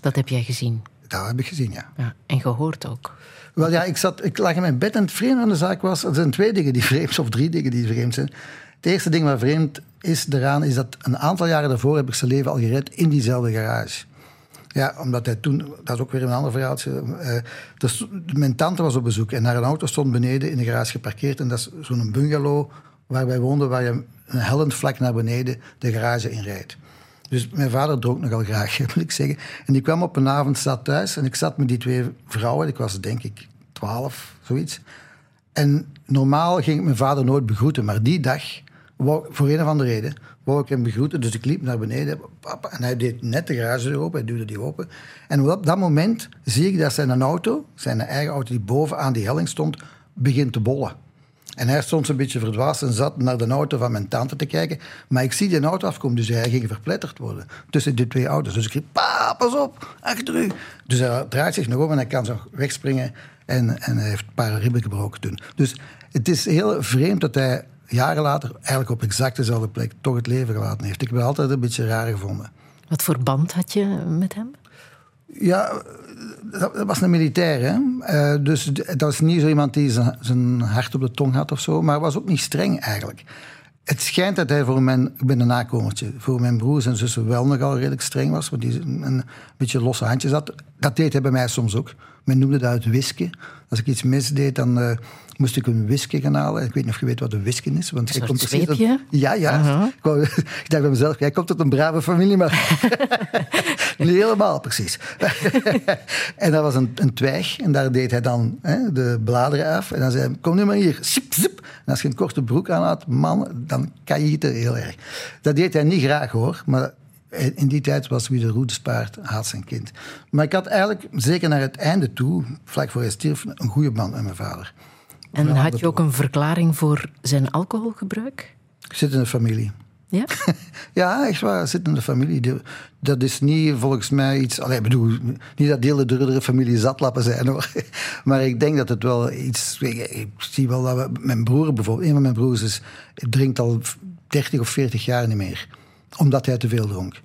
Dat heb jij gezien Dat heb ik gezien, ja. ja, en gehoord ook. Wel ja, ik, zat, ik lag in mijn bed en het vreemde aan de zaak was... Er zijn twee dingen die vreemd zijn, of drie dingen die vreemd zijn. Het eerste ding wat vreemd is eraan, is dat een aantal jaren daarvoor heb ik zijn leven al gered in diezelfde garage. Ja, omdat hij toen... Dat is ook weer een ander verhaaltje. eh, dus mijn tante was op bezoek en haar auto stond beneden in de garage geparkeerd. En dat is zo'n bungalow waar wij woonden, waar je een hellend vlak naar beneden de garage in rijdt. Dus mijn vader dronk nogal graag, moet ik zeggen. En die kwam op een avond, zat thuis en ik zat met die twee vrouwen. Ik was denk ik twaalf, zoiets. En normaal ging ik mijn vader nooit begroeten, maar die dag, voor een of andere reden, wou ik hem begroeten. Dus ik liep naar beneden papa, en hij deed net de garagedeur open, hij duwde die open. En op dat moment zie ik dat zijn auto, zijn eigen auto die bovenaan die helling stond, begint te bollen. En hij stond zo'n beetje verdwaasd en zat naar de auto van mijn tante te kijken. Maar ik zie die auto afkomen, dus hij ging verpletterd worden tussen die twee auto's. Dus ik riep, pa, pas op, achter u. Dus hij draait zich nog om en hij kan zo wegspringen. En, en hij heeft een paar ribben gebroken toen. Dus het is heel vreemd dat hij jaren later, eigenlijk op exact dezelfde plek, toch het leven gelaten heeft. Ik heb het altijd een beetje raar gevonden. Wat voor band had je met hem? Ja, dat was een militair. Hè? Eh, dus dat was niet zo iemand die zijn, hart op de tong had of zo. Maar was ook niet streng eigenlijk. Het schijnt dat hij voor mijn... Ben nakomertje. Voor mijn broers en zussen wel nogal redelijk streng was. Want die een, beetje losse handjes had. Dat deed hij bij mij soms ook. Men noemde dat het. Als ik iets misdeed, dan eh, moest ik een wisken gaan halen. Ik weet niet of je weet wat een wisken is. Want Een komt precies uit- zweepje? Ja, ja. Ik, wou- ik dacht bij mezelf, jij komt uit een brave familie, maar... Niet helemaal, precies. en dat was een, een twijg. En daar deed hij dan hè, de bladeren af. En dan zei hij, kom nu maar hier. Zip, zip. En als je een korte broek aan had, man, dan kan je het heel erg. Dat deed hij niet graag, hoor. Maar in in die tijd was wie de roede spaart, haat zijn kind. Maar ik had eigenlijk, zeker naar het einde toe, vlak voor hij stierf, een goede band met mijn vader. En had je ook een verklaring voor zijn alcoholgebruik? Ik zit in de familie. Ja? Ja, echt waar, zit in de familie. Dat is niet volgens mij iets... Allee, ik bedoel, niet dat hele duurdere familie zatlappen zijn, hoor. Maar ik denk dat het wel iets... Ik, ik zie wel dat we, mijn broer bijvoorbeeld, een van mijn broers is, drinkt al 30 of 40 jaar niet meer. Omdat hij te veel dronk.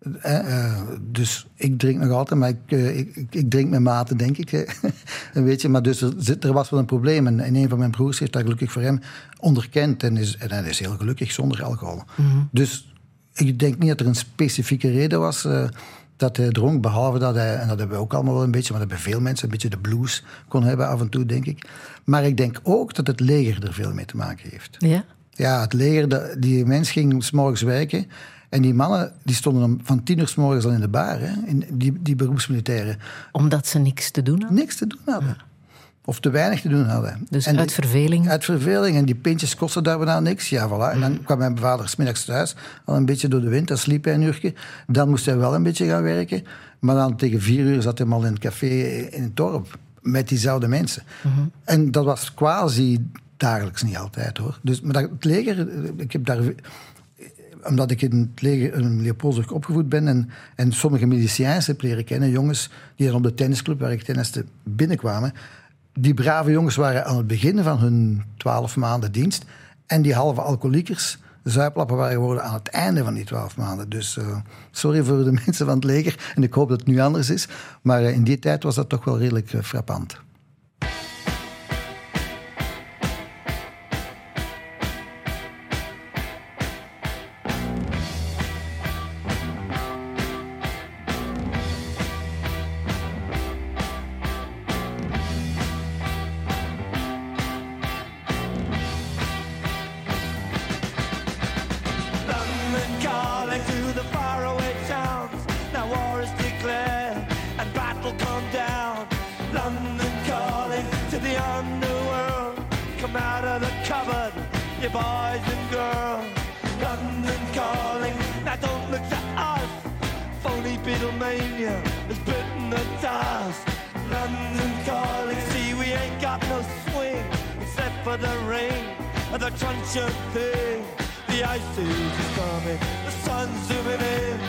Eh, eh, dus ik drink nog altijd, maar ik, eh, ik, ik, ik drink met mate, denk ik. Een beetje, maar dus er, zit, er was wel een probleem. En, en een van mijn broers heeft dat gelukkig voor hem onderkend. En, is, en hij is heel gelukkig zonder alcohol. Dus ik denk niet dat er een specifieke reden was dat hij dronk. Behalve dat hij, en dat hebben we ook allemaal wel een beetje, maar dat hebben veel mensen, een beetje de blues kon hebben af en toe, denk ik. Maar ik denk ook dat het leger er veel mee te maken heeft. Ja? Ja, het leger, die mens ging s'morgens wijken. En die mannen die stonden om van tien uur s morgens al in de bar. Hè, in die, die beroepsmilitairen. Omdat ze niks te doen hadden? Niks te doen hadden. Of te weinig te doen hadden. Dus En uit die- verveling? Uit verveling. En die pintjes kostten daar bijna niks. Ja, voilà. En dan kwam mijn vader smiddags thuis. Al een beetje door de wind. Dan sliep hij een uurtje. Dan moest hij wel een beetje gaan werken. Maar dan tegen vier uur zat hij al in het café in het dorp. Met diezelfde mensen. En dat was quasi dagelijks niet altijd hoor. Dus, maar dat, het leger, ik heb daar omdat ik in het leger in Leopoldburg opgevoed ben en, en sommige miliciëns heb leren kennen, jongens die dan op de tennisclub waar ik tenniste binnenkwamen, die brave jongens waren aan het begin van hun twaalf maanden dienst en die halve alcoholiekers, zuiplappen waren geworden aan het einde van die twaalf maanden. Dus eh, sorry voor de mensen van het leger en ik hoop dat het nu anders is, maar eh, in die tijd was dat toch wel redelijk eh, frappant. Beatlemania has bitten the dust. London calling, see we ain't got no swing except for the rain and the truncheon thing. The ice is coming, the sun's zooming in.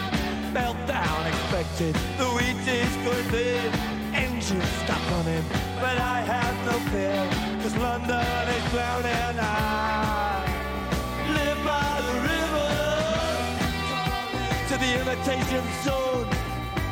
Meltdown expected, the wheat is good in. Engines stop running, but I have no fear, cause London is drowning. I live by the river to the imitation zone.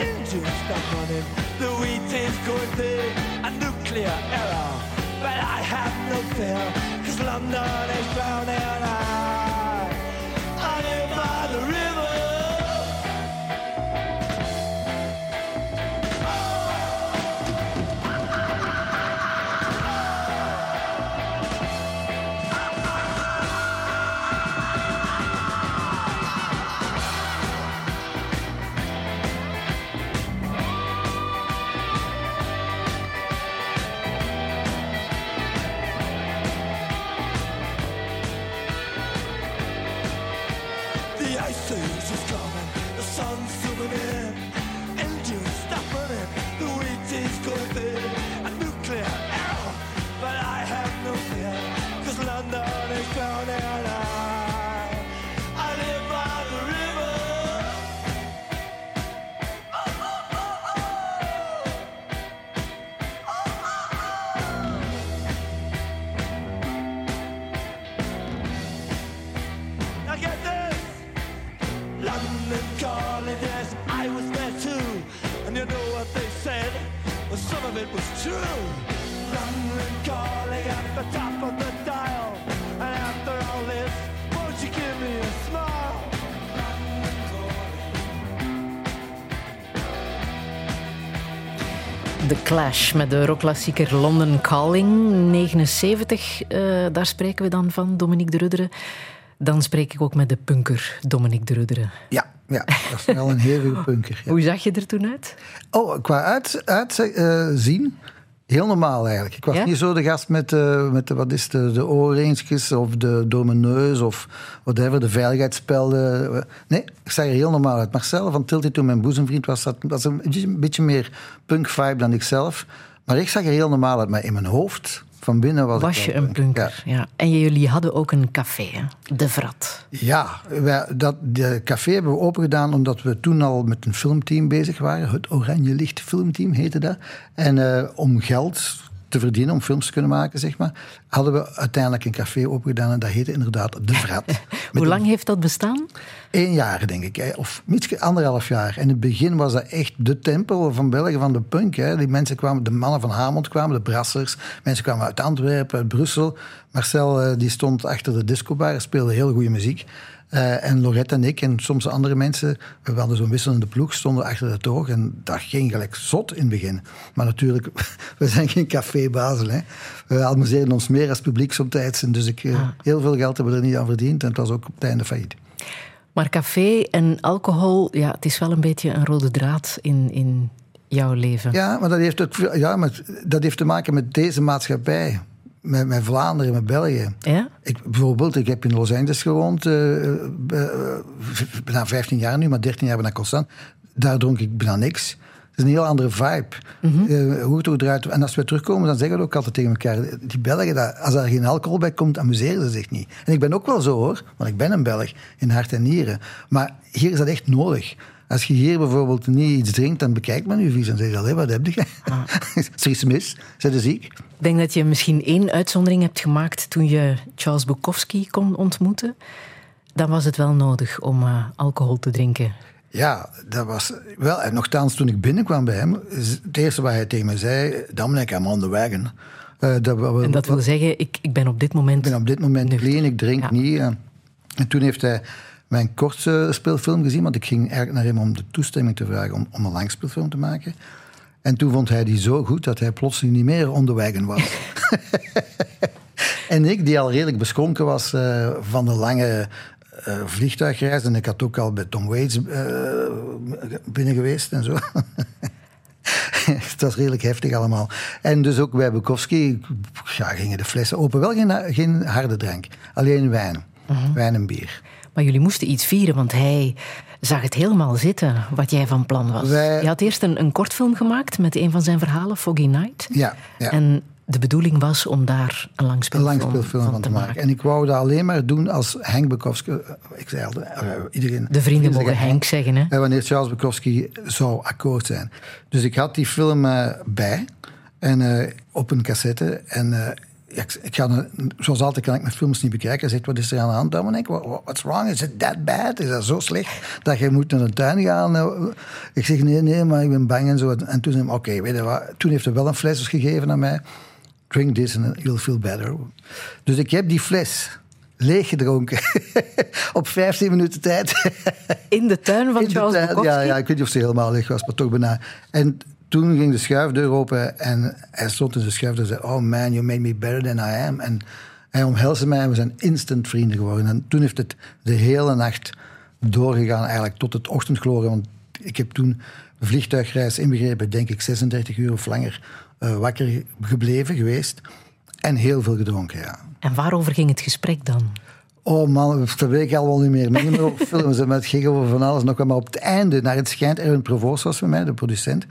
engines stop running, the wheat is going big, a nuclear error. But I have no fear, cause London is drowning. I, it was true. At the top of the dial. And after all this, won't you give me a smile? The Clash met de rockklassieker London Calling, 79. Eh, daar spreken we dan van, Dominique de Rudderen. Dan spreek ik ook met de punker Dominique de Rudderen. Ja, ja, dat is wel een hevige punker. Ja. Hoe zag je er toen uit? Oh, qua uitzien, uit, eh, zien, heel normaal eigenlijk. Ik was Ja? niet zo de gast met, eh, met de, wat is de, de oorringetjes of de door mijn neus of whatever, de veiligheidsspelden. Nee, ik zag er heel normaal uit. Marcel van Tilty, toen mijn boezemvriend was, dat was een, beetje- een beetje meer punk-vibe dan ik zelf. Maar ik zag er heel normaal uit. Maar in mijn hoofd, van binnen was, je een punk. punker? Ja. En jullie hadden ook een café, hè? De Vrat. Ja, wij, dat, de café hebben we opengedaan omdat we toen al met een filmteam bezig waren. Het Oranje Licht Filmteam heette dat. En eh, om geld te verdienen, om films te kunnen maken, zeg maar, hadden we uiteindelijk een café opengedaan en dat heette inderdaad De Vrat. Hoe lang heeft dat bestaan? Eén jaar, denk ik. Of iets anderhalf jaar. In het begin was dat echt de tempel van België, van de punk. Hè. Die mensen kwamen, de mannen van Hamond kwamen, de brassers. Mensen kwamen uit Antwerpen, uit Brussel. Marcel eh, die stond achter de discobar, speelde heel goede muziek. Eh, en Lorette en ik en soms andere mensen, we hadden zo'n wisselende ploeg, stonden achter de toog. En dat ging gelijk zot in het begin. Maar natuurlijk, we zijn geen cafébazen. Hè. We amuseerden ons meer als publiek somtijds. En dus ik, eh, heel veel geld hebben we er niet aan verdiend. En het was ook op het einde failliet. Maar café en alcohol, ja, het is wel een beetje een rode draad in, in jouw leven. Ja, maar dat heeft, ook, ja, maar dat heeft te maken met deze maatschappij. Met, met Vlaanderen, met België. Ja? Ik, bijvoorbeeld, ik heb in Los Angeles gewoond, v- bijna 15 jaar nu, maar 13 jaar bijna constant. Daar dronk ik bijna niks. Het is een heel andere vibe. Eh, hoe het ook eruit... En als we terugkomen, dan zeggen we ook altijd tegen elkaar... Die Belgen, dat, als er geen alcohol bij komt, amuseren ze zich niet. En ik ben ook wel zo, hoor. Want ik ben een Belg, in hart en nieren. Maar hier is dat echt nodig. Als je hier bijvoorbeeld niet iets drinkt, dan bekijkt men je vies en zegt... "Allee, wat heb je? is er iets mis? Zijn ze ziek? Ik denk dat je misschien één uitzondering hebt gemaakt toen je Charles Bukowski kon ontmoeten. Dan was het wel nodig om eh, alcohol te drinken. Ja, dat was wel. En nogthans, toen ik binnenkwam bij hem, is het eerste wat hij tegen me zei: Dominic, I'm on the wagon. Eh, dat, we- En dat wil zeggen, ik, ik ben op dit moment... ik ben op dit moment clean, ik drink Ja. niet. eh. En toen heeft hij mijn kortste speelfilm gezien, want ik ging eigenlijk naar hem om de toestemming te vragen om, om een langspeelfilm te maken. En toen vond hij die zo goed dat hij plotseling niet meer on the wagon was. en ik, die al redelijk beschonken was eh, van de lange eh, vliegtuigreis, en ik had ook al bij Tom Waits eh, binnen geweest en zo. Het was redelijk heftig allemaal. En dus ook bij Bukowski ja, gingen de flessen open. Wel geen, geen harde drank, alleen wijn. Wijn en bier. Maar jullie moesten iets vieren, want hij zag het helemaal zitten wat jij van plan was. Wij- Je had eerst een, een kortfilm gemaakt met een van zijn verhalen, Foggy Night. Ja, ja. En de bedoeling was om daar een een langspeelfilm, van, te maken. En ik wou dat alleen maar doen als Henk Bukowski... eh, Ik zei altijd, eh, iedereen... De vrienden mogen Henk zeggen, hè? Eh, wanneer Charles Bukowski zou akkoord zijn. Dus ik had die film bij en op een cassette. En ja, ik, ik ga, zoals altijd kan ik mijn films niet bekijken. Hij zegt, wat is er aan de hand? Dan denk ik, "What- what- what's wrong? Is it that bad? Is dat zo slecht dat je moet naar de tuin gaan? Eh, Ik zeg, nee, nee, maar ik ben bang en zo. En toen zei hij, oké, weet je wat? Toen heeft hij wel een fles gegeven aan mij. Drink this and you'll feel better. Dus ik heb die fles leeg gedronken. op 15 minuten tijd. In de tuin van Charles tuin, Bukowski? Ja, ja, ik weet niet of ze helemaal leeg was, maar toch bijna. En toen ging de schuifdeur open en hij stond in de schuifdeur en zei... Oh man, you made me better than I am. En hij omhelsde mij en we zijn instant vrienden geworden. En toen heeft het de hele nacht doorgegaan, eigenlijk tot het ochtendgloren. Want ik heb toen vliegtuigreis inbegrepen, denk ik 36 uur of langer, eh, wakker gebleven geweest. En heel veel gedronken, ja. En waarover ging het gesprek dan? Oh man, dat weet ik al wel niet meer. Niet meer over films, maar het ging over van alles nog. Maar op het einde, naar het schijnt, Erwin Provoost was bij mij, de producent.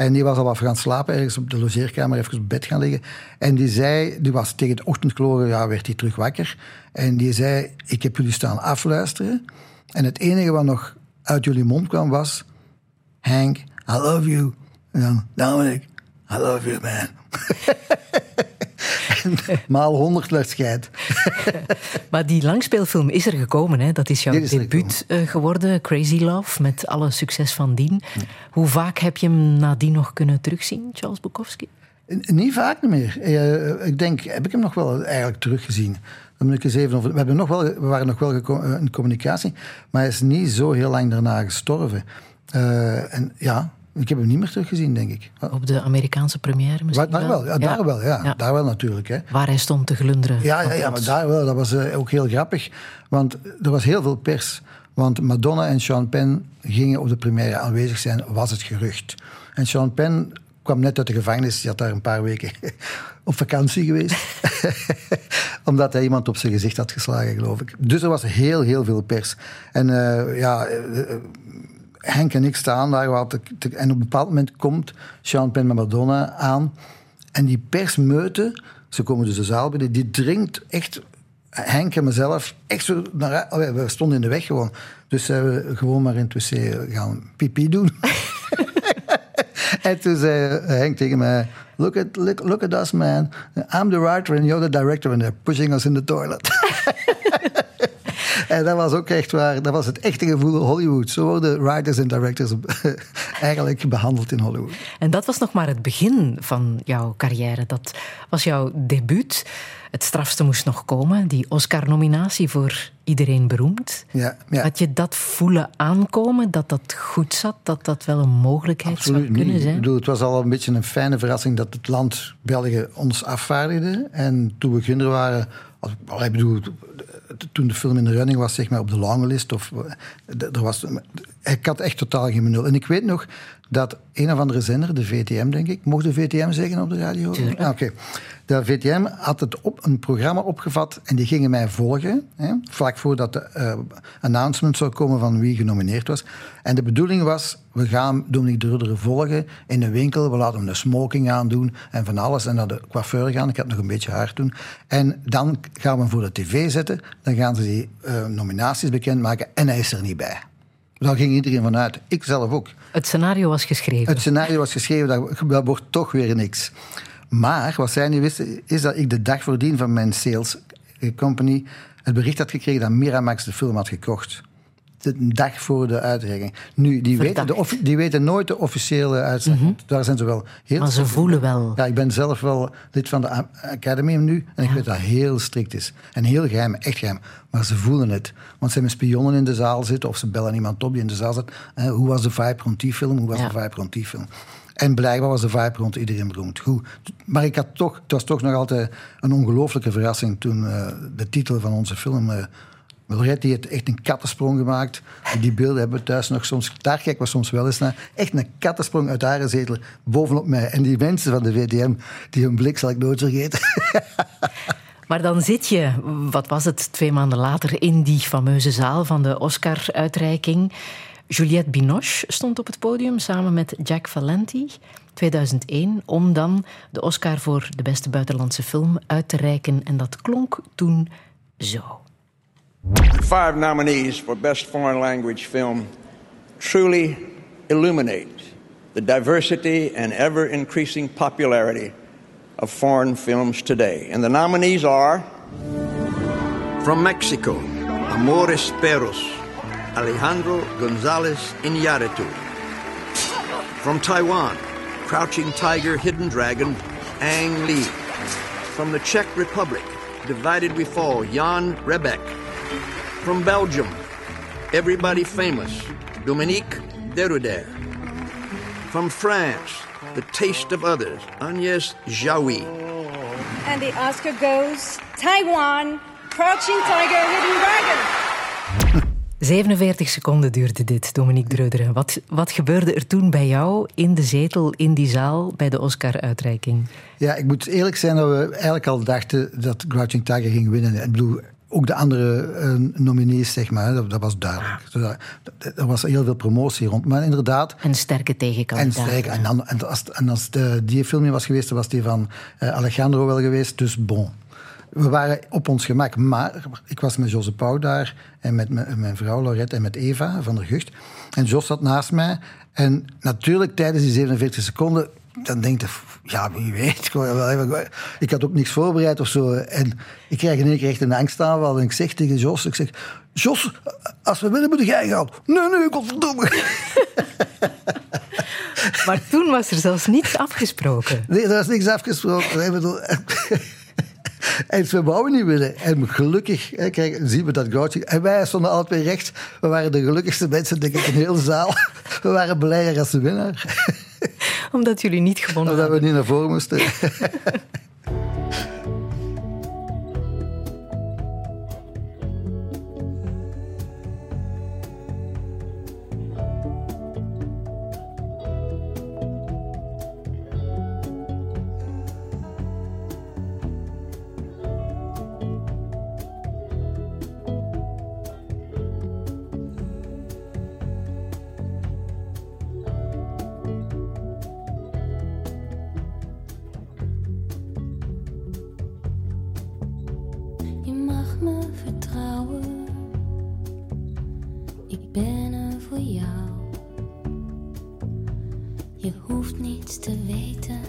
En die was al wat gaan slapen, ergens op de logeerkamer, even op bed gaan liggen. En die zei, die was tegen het ochtendgloren, ja, werd hij terug wakker. En die zei, ik heb jullie staan afluisteren. En het enige wat nog uit jullie mond kwam was... Hank, I love you. En dan, Dominic, I love you, man. maal honderd scheid. Maar die langspeelfilm is er gekomen, hè? Dat is jouw is debuut eh, geworden, Crazy Love, met alle succes van dien. Hoe vaak heb je hem nadien nog kunnen terugzien, Charles Bukowski? Niet vaak meer. Eh, ik denk, heb ik hem nog wel eigenlijk teruggezien. Dan moet ik eens even over, we, hebben nog wel, we waren nog wel eh, in communicatie, maar hij is niet zo heel lang daarna gestorven. En ja, Ik heb hem niet meer teruggezien, denk ik. Op de Amerikaanse première misschien Waar- daar wel, ja, daar wel, ja. Ja. Daar wel natuurlijk, hè. Waar hij stond te glunderen. Ja, ja, ja maar daar wel. Dat was eh, ook heel grappig. Want er was heel veel pers. Want Madonna en Sean Penn gingen op de première aanwezig zijn, was het gerucht. En Sean Penn kwam net uit de gevangenis. Die had daar een paar weken op vakantie geweest. Omdat hij iemand op zijn gezicht had geslagen, geloof ik. Dus er was heel, heel veel pers. En eh, ja... Henk en ik staan daar. wat te- te- en op een bepaald moment komt Sean Penn met Madonna aan. En die persmeute, ze komen dus de zaal binnen, die dringt echt Henk en mezelf echt zo naar... oh ja, we stonden in de weg gewoon. Dus zijn we gewoon maar in het wc gaan pipi doen. en toen zei Henk tegen mij... Look at, look, look at us, man. I'm the writer and you're the director and they're pushing us in the toilet. En dat was ook echt waar. Dat was het echte gevoel Hollywood. Zo worden writers en directors eigenlijk behandeld in Hollywood. En dat was nog maar het begin van jouw carrière. Dat was jouw debuut. Het strafste moest nog komen, die Oscar-nominatie voor Iedereen Beroemd. Ja, ja. Had je dat voelen aankomen, dat dat goed zat, dat dat wel een mogelijkheid zou Absoluut kunnen niet. zijn? Ik bedoel, het was al een beetje een fijne verrassing dat het land België ons afvaardigde. En toen we kinderen waren... Ik bedoel, toen de film in de running was, zeg maar, op de longlist... Of, eh, er was, ik had echt totaal geen benul. En ik weet nog dat een of andere zender, de VTM, denk ik... Mocht de VTM zeggen op de radio? Tuurlijk. Ah, Oké. De VTM had het op, een programma opgevat en die gingen mij volgen. Hè, vlak voordat de eh, announcement zou komen van wie genomineerd was. En de bedoeling was, we gaan Dominique de Rudder volgen in een winkel. We laten hem een smoking aandoen en van alles. En naar de coiffeur gaan. Ik had nog een beetje haar toen. En dan gaan we hem voor de tv zetten. Dan gaan ze die eh, nominaties bekendmaken en hij is er niet bij. Daar ging iedereen vanuit. Ik zelf ook. Het scenario was geschreven. Het scenario was geschreven, dat, dat wordt toch weer niks. Maar wat zij niet wisten, is dat ik de dag voordien van mijn sales company het bericht had gekregen dat Miramax de film had gekocht. De dag voor de uitreiking. Nu, die, weten, de, die weten nooit de officiële uitzending. Daar zijn ze wel heel Maar ze voelen wel. ja, ik ben zelf wel lid van de Academy nu. En ik weet dat heel strikt is. En heel geheim, echt geheim. Maar ze voelen het. Want ze hebben spionnen in de zaal zitten. Of ze bellen iemand op die in de zaal zit. Eh, hoe was de vibe rond die film? Hoe was Ja. de vibe rond die film? En blijkbaar was de vibe rond iedereen beroemd. Goed. Maar ik had toch, het was toch nog altijd een ongelooflijke verrassing toen eh, de titel van onze film. eh Lorette die heeft echt een kattensprong gemaakt. Die beelden hebben we thuis nog soms. Daar kijken we soms wel eens naar. Echt een kattensprong uit haar zetel bovenop mij. En die mensen van de VTM, die hun blik zal ik nooit vergeten. Maar dan zit je, wat was het, twee maanden later in die fameuze zaal van de Oscar-uitreiking. Juliette Binoche stond op het podium samen met Jack Valenti, 2001, om dan de Oscar voor de beste buitenlandse film uit te reiken. En dat klonk toen zo. Five nominees for Best Foreign Language Film truly illuminate the diversity and ever increasing popularity of foreign films today. And the nominees are From Mexico, Amores Perros, Alejandro Gonzalez Iñárritu. From Taiwan, Crouching Tiger, Hidden Dragon, Ang Lee. From the Czech Republic, Divided We Fall, Jan Rebek. From Belgium, everybody famous, Dominique Deruder. From France, The Taste of Others, Agnès Jaoui. And the Oscar goes Taiwan, Crouching Tiger, Hidden Dragon. 47 seconden duurde dit, Dominique Dreuderen. Wat, wat gebeurde er toen bij jou in de zetel, in die zaal, bij de Oscar-uitreiking? Ja, ik moet eerlijk zijn dat we eigenlijk al dachten dat Crouching Tiger ging winnen. Ik bedoel, ook de andere eh, nominees, zeg maar, dat, dat was duidelijk. Dus daar- Er was heel veel promotie rond. Maar inderdaad, Een sterke En, sterk, en, dan, en als, en als de, die film niet was geweest, dan was die van eh, Alejandro wel geweest. Dus bon. We waren op ons gemak. Maar ik was met Jose Pauw daar. En met mijn, mijn vrouw Laurette en met Eva van der Gucht. En Jos zat naast mij. En natuurlijk tijdens die 47 seconden... Dan denk je, ja, wie weet. Ik had ook niks voorbereid of zo. En ik krijg in één keer echt een angstaanval. En ik zeg tegen Jos, ik zeg... Jos, als we willen, moet jij gaan. Nee, nee, godverdomme. Maar toen was er zelfs niets afgesproken. Nee, er was niks afgesproken. Ik En we wouden niet willen. En gelukkig hè, kijk, zien we dat Groucho. En wij stonden alle twee rechts. We waren de gelukkigste mensen, denk ik, in de hele zaal. We waren blijer als de winnaar. Omdat jullie niet gewonnen Omdat we niet naar voren moesten. te weten.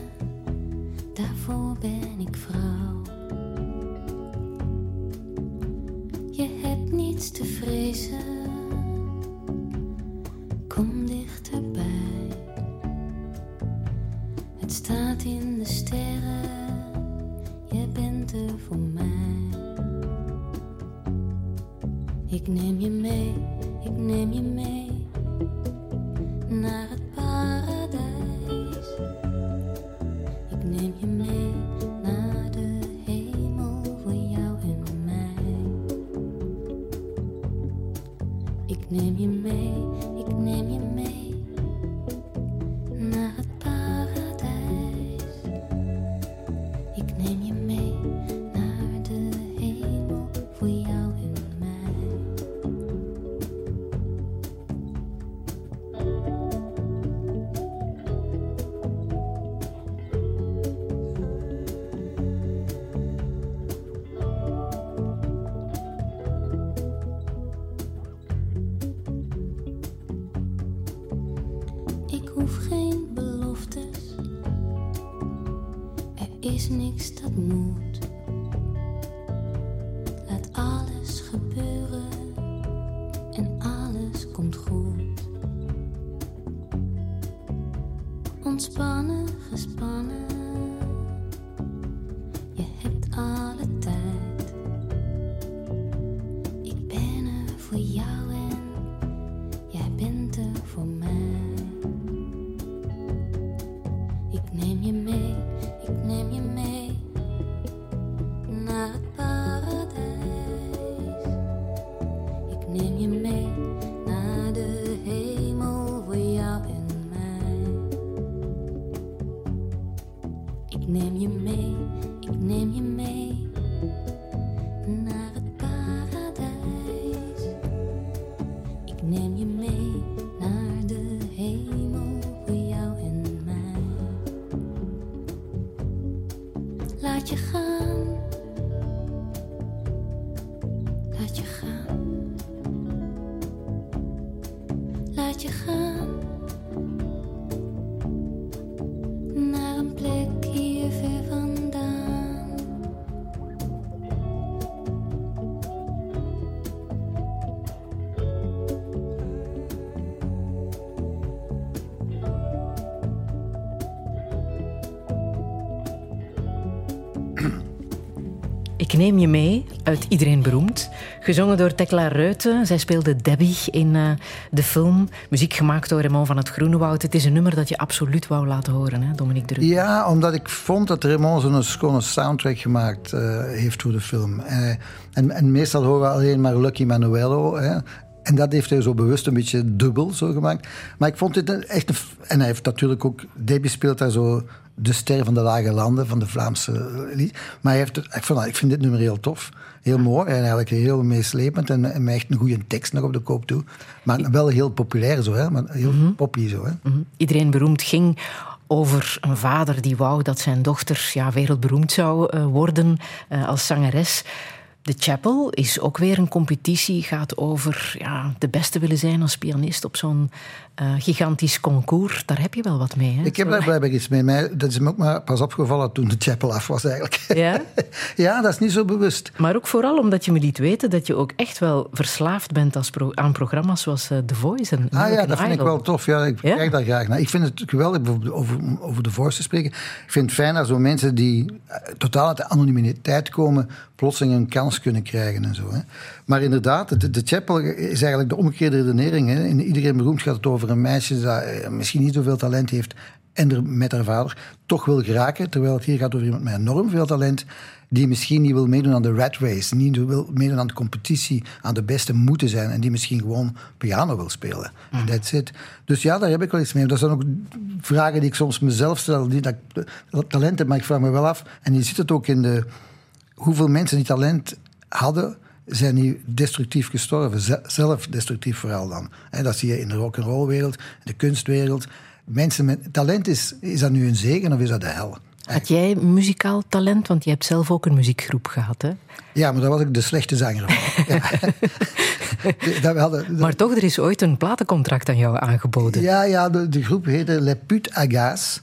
Daarvoor ben ik vrouw. Je hebt niets te vrezen. Ik neem je mee uit Iedereen Beroemd. Gezongen door Tekla Ruiten. Zij speelde Debbie in eh, de film. Muziek gemaakt door Raymond van het Groenewoud. Het is een nummer dat je absoluut wou laten horen, hè, Dominique Druk. Ja, omdat ik vond dat Raymond zo'n schone soundtrack gemaakt eh, heeft voor de film. Eh, en, en meestal horen we alleen maar Lucky Manuelo. Hè. En dat heeft hij zo bewust een beetje dubbel zo gemaakt. Maar ik vond dit echt een... En hij heeft natuurlijk ook... Debbie speelt daar zo de ster van de lage landen, van de Vlaamse lied. Maar hij heeft, ik, vond, ik vind dit nummer heel tof. Heel mooi en eigenlijk heel meeslepend. En, en echt een goede tekst nog op de koop toe. Maar wel heel populair zo, hè. Maar heel poppy zo, hè. Mhm. Iedereen Beroemd ging over een vader die wou dat zijn dochter ja, wereldberoemd zou eh, worden eh, als zangeres. The Chapel is ook weer een competitie. Gaat over ja, de beste willen zijn als pianist op zo'n eh, gigantisch concours. Daar heb je wel wat mee. Hè? Ik heb daar blijkbaar iets mee. Mij, dat is me ook maar pas opgevallen toen de chapel af was eigenlijk. Ja? ja, dat is niet zo bewust. Maar ook vooral omdat je me liet weten dat je ook echt wel verslaafd bent als pro- aan programma's zoals eh, The Voice en Ah ja, dat vind ik wel tof. Ja, ik Ja? kijk daar graag naar. Ik vind het geweldig over, over, over de voice te spreken. Ik vind het fijn dat zo mensen die eh, totaal uit de anonimiteit komen, plotseling een kans kunnen krijgen en zo. Hè. Maar inderdaad, de, de Chapel is eigenlijk de omgekeerde redenering. Hè. In iedereen beroemd gaat het over een meisje dat eh, misschien niet zoveel talent heeft en er met haar vader toch wil geraken. Terwijl het hier gaat over iemand met enorm veel talent die misschien niet wil meedoen aan de rat race, niet wil meedoen aan de competitie, aan de beste moeten zijn en die misschien gewoon piano wil spelen. En that's it. Dus ja, daar heb ik wel iets mee. Dat zijn ook vragen die ik soms mezelf stel, die dat talent heb, maar ik vraag me wel af, en je ziet het ook in de, hoeveel mensen die talent hadden, zijn die destructief gestorven. Ze- Zelf destructief vooral dan. En dat zie je in de rock'n'roll wereld, de kunstwereld. Mensen met talent, is, is dat nu een zegen of is dat de hel? Had jij muzikaal talent? Want je hebt zelf ook een muziekgroep gehad, hè? Ja, maar daar was ik de slechte zanger van. Ja. dat, Maar toch, er is ooit een platencontract aan jou aangeboden. ja, ja de, de groep heette Les Putes Agas.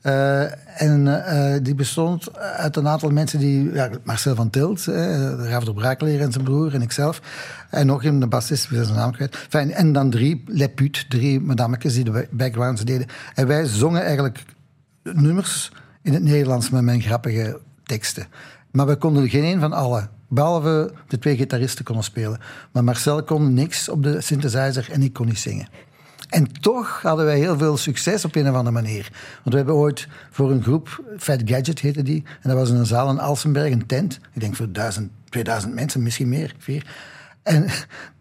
Eh, en eh, die bestond uit een aantal mensen die... Marcel van Tilt, eh, Raaf de Braakleer en zijn broer en ikzelf. En nog een bassist, we zijn naam kwijt. En dan drie Les Putes, drie madammetjes die de backgrounds deden. En wij zongen eigenlijk nummers in het Nederlands met mijn grappige teksten. Maar we konden geen een van allen. Behalve de twee gitaristen konden spelen. Maar Marcel kon niks op de synthesizer en ik kon niet zingen. En toch hadden wij heel veel succes op een of andere manier. Want we hebben ooit voor een groep, Fat Gadget heette die, en dat was in een zaal in Alsenberg, een tent. Ik denk voor 1000, 2000 mensen, misschien meer, vier. En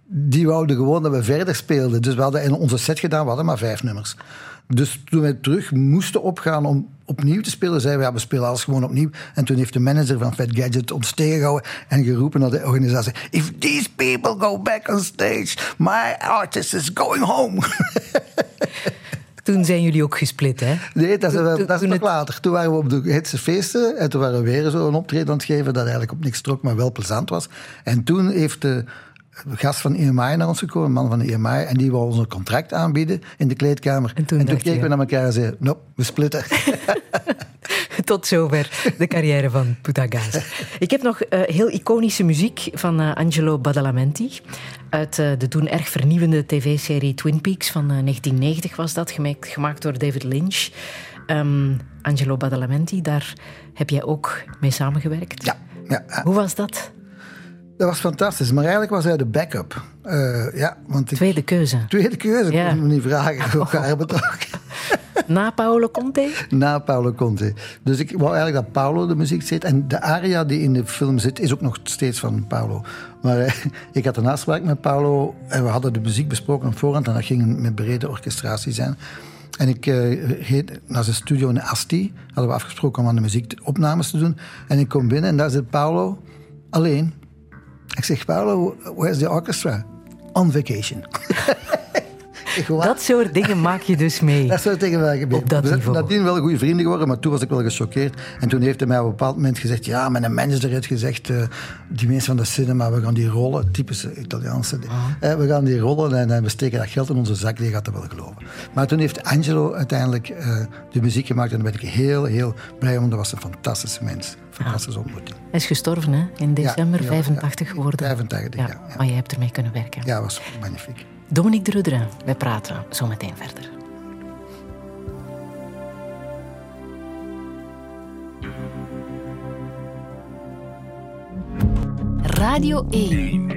die wouden gewoon dat we verder speelden. Dus we hadden in onze set gedaan, we hadden maar vijf nummers. Dus toen wij terug moesten opgaan om opnieuw te spelen, zeiden we, ja, we spelen alles gewoon opnieuw. En toen heeft de manager van Fat Gadget ons tegengehouden en geroepen naar de organisatie. If these people go back on stage, my artist is going home. Toen zijn jullie ook gesplit, hè? Nee, dat is, dat is toen nog het- later. Toen waren we op de Hetse feesten en toen waren we weer zo een optreden aan het geven dat eigenlijk op niks trok, maar wel plezant was. En toen heeft de gast van EMI naar ons gekomen, een man van de EMI, en die wou ons een contract aanbieden in de kleedkamer. En toen keken je- we naar elkaar en zeiden, nope, we splitten. Tot zover de carrière van Putagas. Ik heb nog eh, heel iconische muziek van eh, Angelo Badalamenti. Uit eh, de toen erg vernieuwende tv-serie Twin Peaks van eh, 1990 was dat, gemaakt, gemaakt door David Lynch. Ehm, Angelo Badalamenti, daar heb jij ook mee samengewerkt. ja. Hoe was dat? Dat was fantastisch. Maar eigenlijk was hij de backup. Eh, ja, want ik, Tweede keuze. tweede keuze, Ja. kon je me niet vragen. Elkaar betrokken. Na Paolo Conte? Na Paolo Conte. Dus ik wou eigenlijk dat Paolo de muziek zit. En de aria die in de film zit, is ook nog steeds van Paolo. Maar eh, ik had een afspraak met Paolo en we hadden de muziek besproken op voorhand. En dat ging met brede orchestratie zijn. En ik eh, reed naar zijn studio in Asti. Hadden we afgesproken om aan de muziek opnames te doen. En ik kom binnen en daar zit Paolo alleen. Ik zeg, Paolo, where's the orchestra? On vacation. ik? Dat soort dingen maak je dus mee. Dat zou tegen mij gebeuren. Op dat we zijn niveau. nadien wel goede vrienden geworden, maar toen was ik wel gechoqueerd. En toen heeft hij mij op een bepaald moment gezegd... Ja, mijn manager heeft gezegd... eh, die mensen van de cinema, we gaan die rollen... Typische Italiaanse... Eh, we gaan die rollen en we steken dat geld in onze zak. Die gaat dat wel geloven. Maar toen heeft Angelo uiteindelijk eh, de muziek gemaakt. En daar ben ik heel, heel blij om. Dat was een fantastische mens. Fantastische ontmoeting. Hij is gestorven, hè? In december, ja, 85 geworden. 85, ja. ja. Maar je hebt ermee kunnen werken. Ja, was magnifiek. Dominique de Rudere, wij praten zo meteen verder. Radio 1.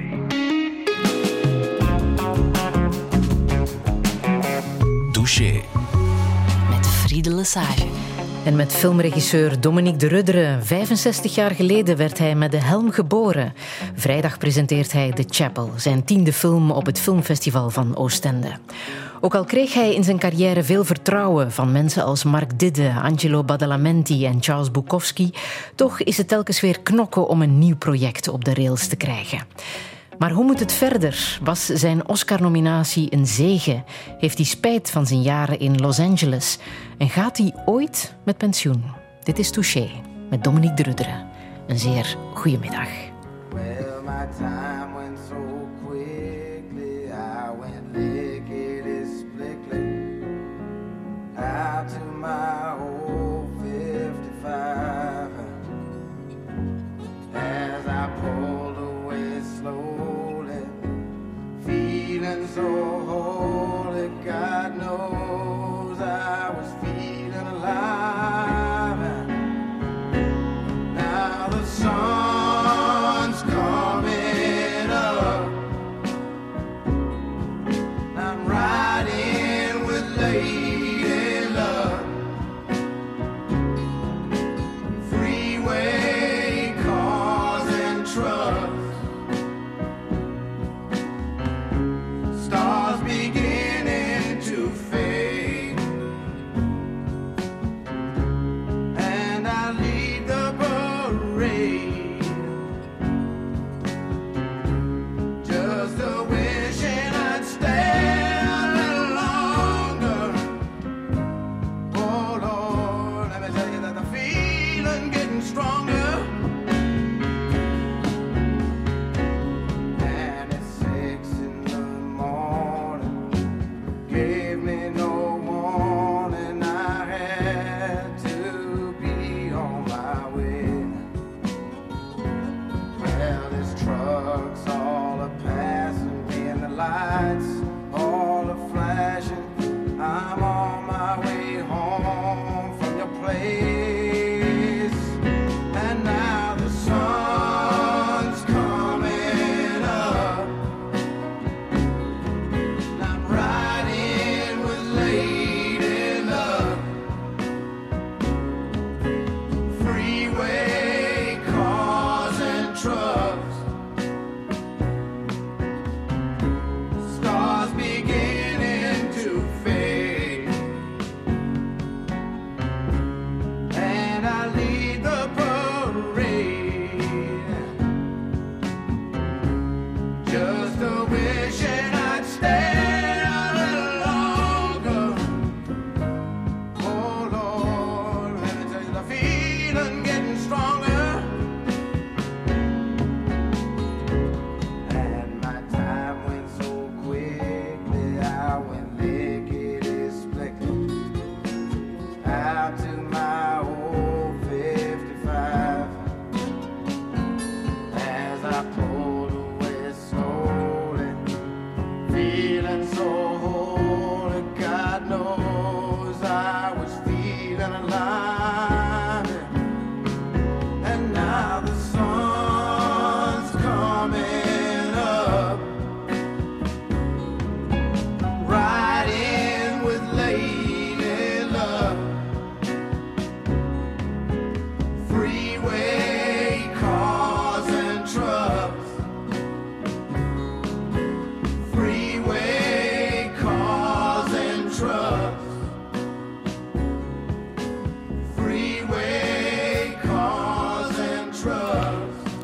Douche. Met Friede Lesage. En met filmregisseur Dominique de Ruddere. 65 jaar geleden werd hij met de helm geboren. Vrijdag presenteert hij The Chapel, zijn tiende film op het filmfestival van Oostende. Ook al kreeg hij in zijn carrière veel vertrouwen van mensen als Mark Didde, Angelo Badalamenti en Charles Bukowski, toch is het telkens weer knokken om een nieuw project op de rails te krijgen. Maar hoe moet het verder? Was zijn Oscar-nominatie een zege? Heeft hij spijt van zijn jaren in Los Angeles? En gaat hij ooit met pensioen? Dit is Touché met Dominique de. Een zeer goede middag.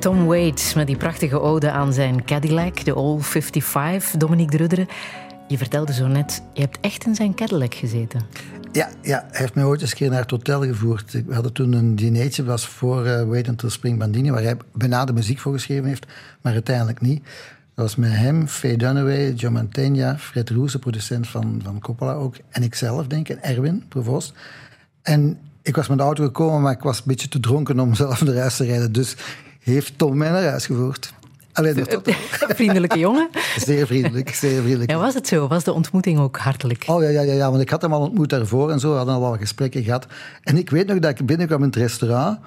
Tom Waits met die prachtige ode aan zijn Cadillac, de All 55. Dominique de Rudderen, je vertelde zo net, je hebt echt in zijn Cadillac gezeten. Ja, ja, hij heeft mij ooit eens een keer naar het hotel gevoerd. We hadden toen een dinertje, was voor uh, Wait Until Spring Bandini, waar hij bijna de muziek voor geschreven heeft, maar uiteindelijk niet. Dat was met hem, Faye Dunaway, John Mantegna, Fred Roes, de producent van, van Coppola ook, en ikzelf, denk ik, Erwin Provost. En ik was met de auto gekomen, maar ik was een beetje te dronken om zelf naar huis te rijden. Dus heeft Tom mij naar huis gevoerd. Alleen dat, Vriendelijke jongen. Zeer vriendelijk, zeer vriendelijk. Ja, was het zo? Was de ontmoeting ook hartelijk? Oh ja, ja, ja, ja want ik had hem al ontmoet daarvoor en zo. We hadden al wat gesprekken gehad. En ik weet nog dat ik binnenkwam in het restaurant.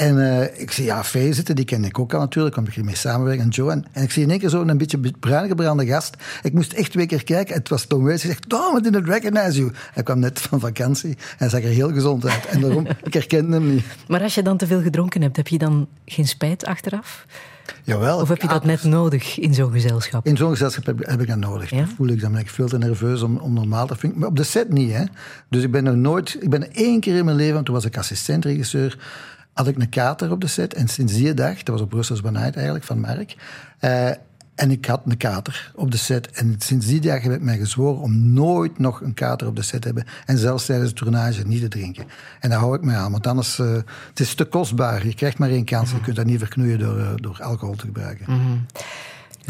En uh, ik zie ja, Faye zitten, die ken ik ook al natuurlijk, kom ik mee samenwerken, en Joe. En, en, ik zie in één keer zo een beetje bruin gebrande gast. Ik moest echt twee keer kijken. Het was Tom Waits. Hij zegt, Tom, I didn't recognize you. Hij kwam net van vakantie. Hij zag er heel gezond uit. En daarom, ik herkende hem niet. Maar als je dan te veel gedronken hebt, heb je dan geen spijt achteraf? Jawel. Of heb je dat net nodig in zo'n gezelschap? In zo'n gezelschap heb, heb, ik dat nodig. Ja? Dan voel ik dan ben ik veel te nerveus om, om normaal te vinden. Maar op de set niet, hè. Dus ik ben er nooit... Ik ben één keer in mijn leven, toen was ik assistentregisseur, had ik een kater op de set. En sinds die dag, dat was op Brussels Night eigenlijk, van Mark... Uh, En ik had een kater op de set. En sinds die dag heb ik mij gezworen om nooit nog een kater op de set te hebben. En zelfs tijdens de tournage niet te drinken. En daar hou ik me aan, want anders uh, het is te kostbaar. Je krijgt maar één kans. Je kunt dat niet verknoeien door, uh, door alcohol te gebruiken. Mm -hmm.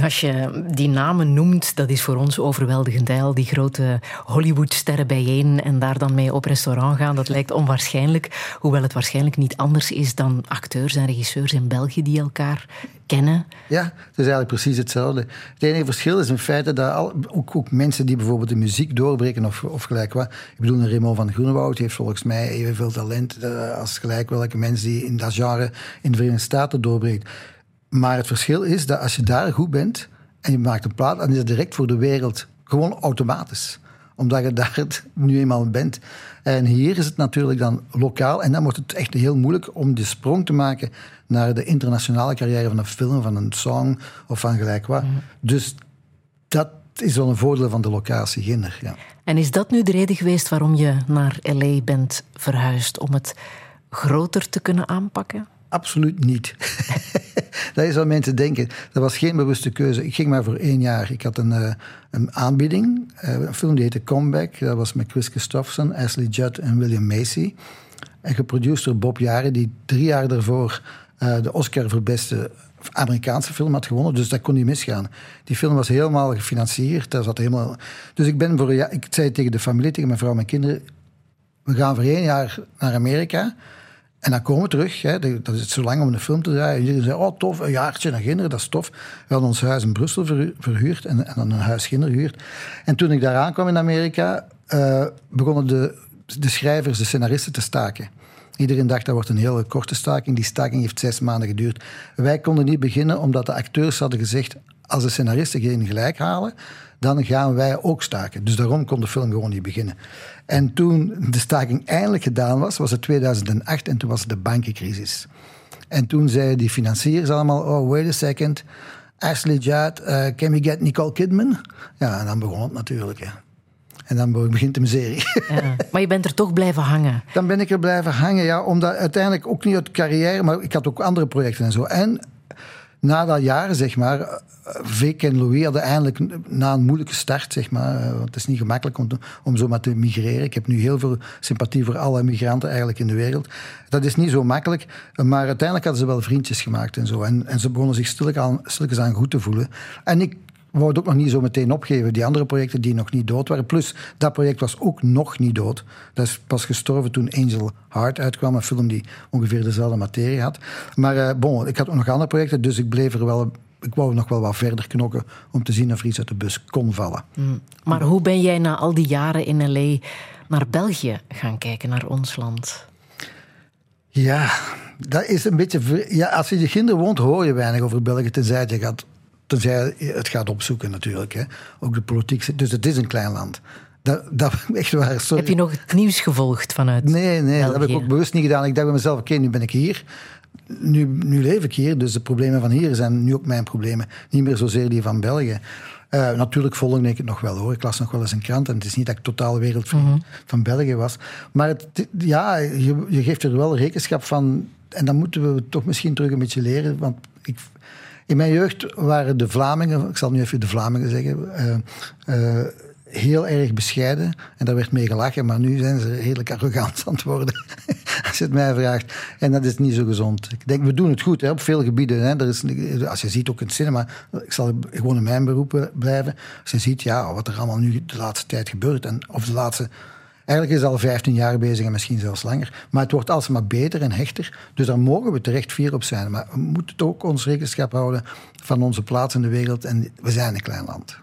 Als je die namen noemt, dat is voor ons overweldigend. Al die grote Hollywoodsterren bijeen en daar dan mee op restaurant gaan, dat lijkt onwaarschijnlijk. Hoewel het waarschijnlijk niet anders is dan acteurs en regisseurs in België die elkaar kennen. Ja, het is eigenlijk precies hetzelfde. Het enige verschil is in feite dat ook, mensen die bijvoorbeeld de muziek doorbreken of, of gelijk wat. Ik bedoel, een Raymond van Groenewoud heeft volgens mij evenveel talent uh, als gelijk welke mens die in dat genre in de Verenigde Staten doorbreekt. Maar het verschil is dat als je daar goed bent en je maakt een plaat, dan is het direct voor de wereld gewoon automatisch. Omdat je daar nu eenmaal bent. En hier is het natuurlijk dan lokaal. En dan wordt het echt heel moeilijk om de sprong te maken naar de internationale carrière van een film, van een song of van gelijk wat. Mm. Dus dat is wel een voordeel van de locatie Ginder. Ja. En is dat nu de reden geweest waarom je naar LA bent verhuisd? Om het groter te kunnen aanpakken? Absoluut niet. dat is wat mensen denken. Dat was geen bewuste keuze. Ik ging maar voor één jaar. Ik had een, uh, een aanbieding, uh, een film die heette Comeback. Dat was met Chris Christofferson, Ashley Judd en William Macy. En geproduceerd door Bob Jaren, die drie jaar daarvoor uh, de Oscar voor beste Amerikaanse film had gewonnen. Dus dat kon niet misgaan. Die film was helemaal gefinancierd. Dat zat helemaal... Dus ik ben voor. Ik zei tegen de familie, tegen mijn vrouw en mijn kinderen... We gaan voor één jaar naar Amerika... En dan komen we terug. Hè. Dat is zo lang om een film te draaien. Iedereen zei, oh tof, een jaartje naar Ginder, dat is tof. We hadden ons huis in Brussel verhuurd en, en dan een huis Ginder gehuurd. En toen ik daar aankwam in Amerika, uh, begonnen de, de schrijvers, de scenaristen te staken. Iedereen dacht dat wordt een hele korte staking. Die staking heeft zes maanden geduurd. Wij konden niet beginnen omdat de acteurs hadden gezegd... als de scenaristen geen gelijk halen, dan gaan wij ook staken. Dus daarom kon de film gewoon niet beginnen. En toen de staking eindelijk gedaan was, was het 2008 en toen was het de bankencrisis. En toen zeiden die financiers allemaal, oh, wait a second... Ashley Judd, uh, can we get Nicole Kidman? Ja, en dan begon het natuurlijk, ja. En dan begint de miserie. Ja, maar je bent er toch blijven hangen? Dan ben ik er blijven hangen, ja. Omdat uiteindelijk ook niet uit carrière, maar ik had ook andere projecten en zo. En na dat jaar, zeg maar, Vic en Louis hadden eindelijk na een moeilijke start, zeg maar, want het is niet gemakkelijk om, om zomaar te migreren. Ik heb nu heel veel sympathie voor alle migranten eigenlijk in de wereld. Dat is niet zo makkelijk, maar uiteindelijk hadden ze wel vriendjes gemaakt en zo. En, en ze begonnen zich stilletjes aan goed te voelen. En ik wou het ook nog niet zo meteen opgeven. Die andere projecten die nog niet dood waren. Plus, dat project was ook nog niet dood. Dat is pas gestorven toen Angel Heart uitkwam. Een film die ongeveer dezelfde materie had. Maar uh, bon, ik had ook nog andere projecten. Dus ik bleef er wel... Ik wou nog wel wat verder knokken om te zien of er iets uit de bus kon vallen. Mm. Maar hoe ben jij na al die jaren in L.A. naar België gaan kijken, naar ons land? Ja, dat is een beetje... Ja, als je in Ginder woont, hoor je weinig over België. Tenzij je gaat Tenzij het gaat opzoeken natuurlijk. Hè. Ook de politiek. Dus het is een klein land. Dat, dat, echt waar, sorry. Heb je nog het nieuws gevolgd vanuit Nee, nee België? dat heb ik ook bewust niet gedaan. Ik dacht bij mezelf, oké, nu ben ik hier. Nu, nu leef ik hier, dus de problemen van hier zijn nu ook mijn problemen. Niet meer zozeer die van België. Uh, natuurlijk volgde ik het nog wel hoor. Ik las nog wel eens een krant en het is niet dat ik totaal wereldvriend mm -hmm. van België was. Maar het, ja, je, je geeft er wel rekenschap van. En dan moeten we toch misschien terug een beetje leren. Want ik, in mijn jeugd waren de Vlamingen, ik zal nu even de Vlamingen zeggen, uh, uh, heel erg bescheiden. En daar werd mee gelachen, maar nu zijn ze redelijk arrogant aan het worden. als je het mij vraagt. En dat is niet zo gezond. Ik denk, we doen het goed hè, op veel gebieden. Hè. Er is, als je ziet, ook in het cinema, ik zal gewoon in mijn beroep blijven. Als je ziet ja, wat er allemaal nu de laatste tijd gebeurt. En, of de laatste Eigenlijk is het al 15 jaar bezig en misschien zelfs langer. Maar het wordt alsmaar beter en hechter. Dus daar mogen we terecht fier op zijn. Maar we moeten ook ons rekenschap houden van onze plaats in de wereld. En we zijn een klein land.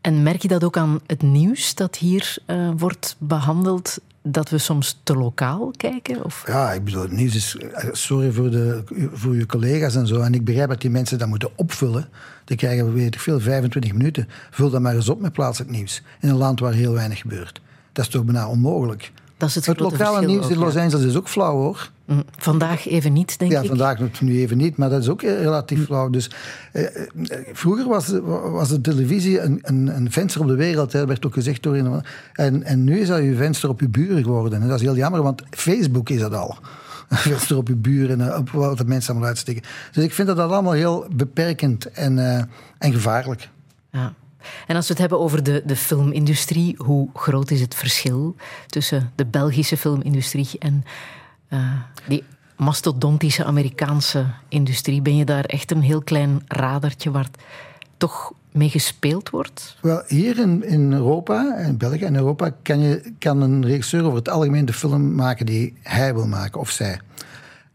En merk je dat ook aan het nieuws dat hier uh, wordt behandeld? Dat we soms te lokaal kijken? Of? Ja, ik bedoel, het nieuws is. Sorry voor, de, voor je collega's en zo. En ik begrijp dat die mensen dat moeten opvullen. Die krijgen, weet ik veel, 25 minuten. Vul dat maar eens op met plaatselijk nieuws. In een land waar heel weinig gebeurt. Dat is toch bijna onmogelijk. Dat is het, het lokale nieuws ook, in Los Angeles is ook flauw hoor. Vandaag even niet, denk ja, ik. Ja, vandaag nu even niet, maar dat is ook relatief flauw. Dus, eh, vroeger was, was de televisie een, een, een, venster op de wereld. Hè. Dat werd ook gezegd door een. En, en nu is dat je venster op je buren geworden. En dat is heel jammer, want Facebook is dat al. venster op je buren en op wat de mensen allemaal uitsteken. Dus ik vind dat, dat allemaal heel beperkend en, eh, en gevaarlijk. Ja. En als we het hebben over de, de filmindustrie, hoe groot is het verschil tussen de Belgische filmindustrie en eh, die mastodontische Amerikaanse industrie? Ben je daar echt een heel klein radertje waar toch mee gespeeld wordt? Wel, hier in, in Europa, in België en Europa, kan, je, kan een regisseur over het algemeen de film maken die hij wil maken of zij.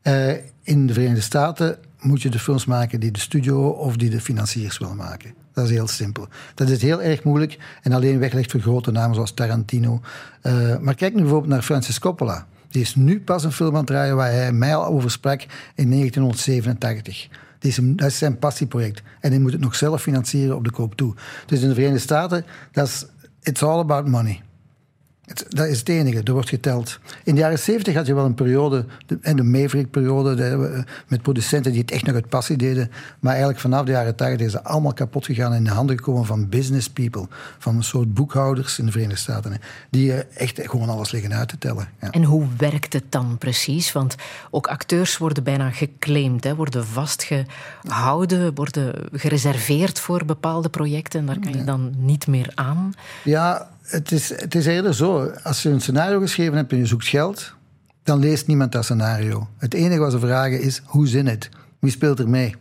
Eh, in de Verenigde Staten moet je de films maken die de studio of die de financiers willen maken. Dat is heel simpel. Dat is heel erg moeilijk en alleen weggelegd voor grote namen zoals Tarantino. Uh, maar kijk nu bijvoorbeeld naar Francis Coppola. Die is nu pas een film aan het draaien waar hij mij al over sprak in 1987. Is een, dat is zijn passieproject. En hij moet het nog zelf financieren op de koop toe. Dus in de Verenigde Staten, dat is it's all about money. Het, dat is het enige, er wordt geteld. In de jaren zeventig had je wel een periode, de, en de Maverick-periode, met producenten die het echt nog uit passie deden. Maar eigenlijk vanaf de jaren tachtig is ze allemaal kapot gegaan en in de handen gekomen van business people. Van een soort boekhouders in de Verenigde Staten. Die echt gewoon alles liggen uit te tellen. Ja. En hoe werkt het dan precies? Want ook acteurs worden bijna geclaimd, hè, worden vastgehouden, worden gereserveerd voor bepaalde projecten. En daar kan je dan niet meer aan. Ja, het is, het is eerder zo. Als je een scenario geschreven hebt en je zoekt geld, dan leest niemand dat scenario. Het enige wat ze vragen is, hoe zin het? Wie speelt er mee?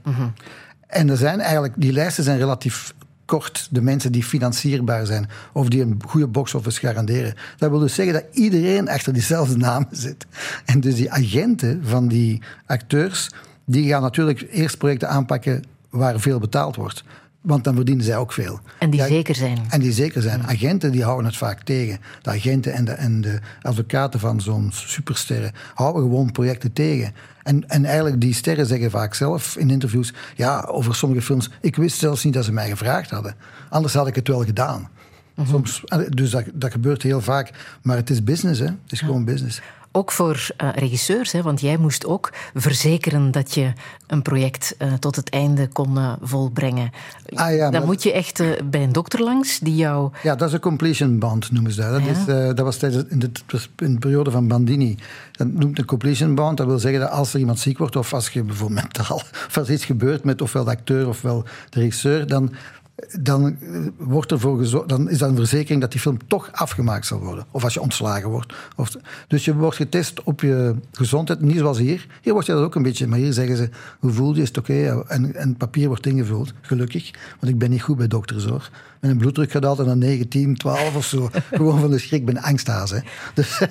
En er zijn eigenlijk, die lijsten zijn relatief kort. De mensen die financierbaar zijn of die een goede box-office garanderen. Dat wil dus zeggen dat iedereen achter diezelfde namen zit. En dus die agenten van die acteurs, die gaan natuurlijk eerst projecten aanpakken waar veel betaald wordt. Want dan verdienen zij ook veel. En die Ja, zeker zijn. En die zeker zijn. Agenten die houden het vaak tegen. De agenten en de, en de advocaten van zo'n supersterren houden gewoon projecten tegen. En, en eigenlijk die sterren zeggen vaak zelf in interviews... ja, over sommige films... ik wist zelfs niet dat ze mij gevraagd hadden. Anders had ik het wel gedaan. Soms, dus dat, dat gebeurt heel vaak. Maar het is business, hè. Het is gewoon business. Ook voor eh, regisseurs, hè, want jij moest ook verzekeren dat je een project eh, tot het einde kon eh, volbrengen. Ah, ja, Dan maar- moet je echt bij een dokter langs die jou. Ja, dat is een completion band, noemen ze dat. Dat, Ja. is, dat was tijdens in de, in de periode van Bandini. Dat noemt een completion band. Dat wil zeggen dat als er iemand ziek wordt, of als je bijvoorbeeld mentaal, of als er iets gebeurt met ofwel de acteur ofwel de regisseur, dan, dan, eh, wordt ervoor dan is dat een verzekering dat die film toch afgemaakt zal worden. Of als je ontslagen wordt. Of, dus je wordt getest op je gezondheid, niet zoals hier. Hier wordt je dat ook een beetje, maar hier zeggen ze, hoe voel je, is het oké? En, en het papier wordt ingevuld, gelukkig. Want ik ben niet goed bij dokters hoor. Mijn bloeddruk gaat altijd naar 19, 12 of zo. Gewoon van de schrik, ik ben angsthaas. Hè. Dus,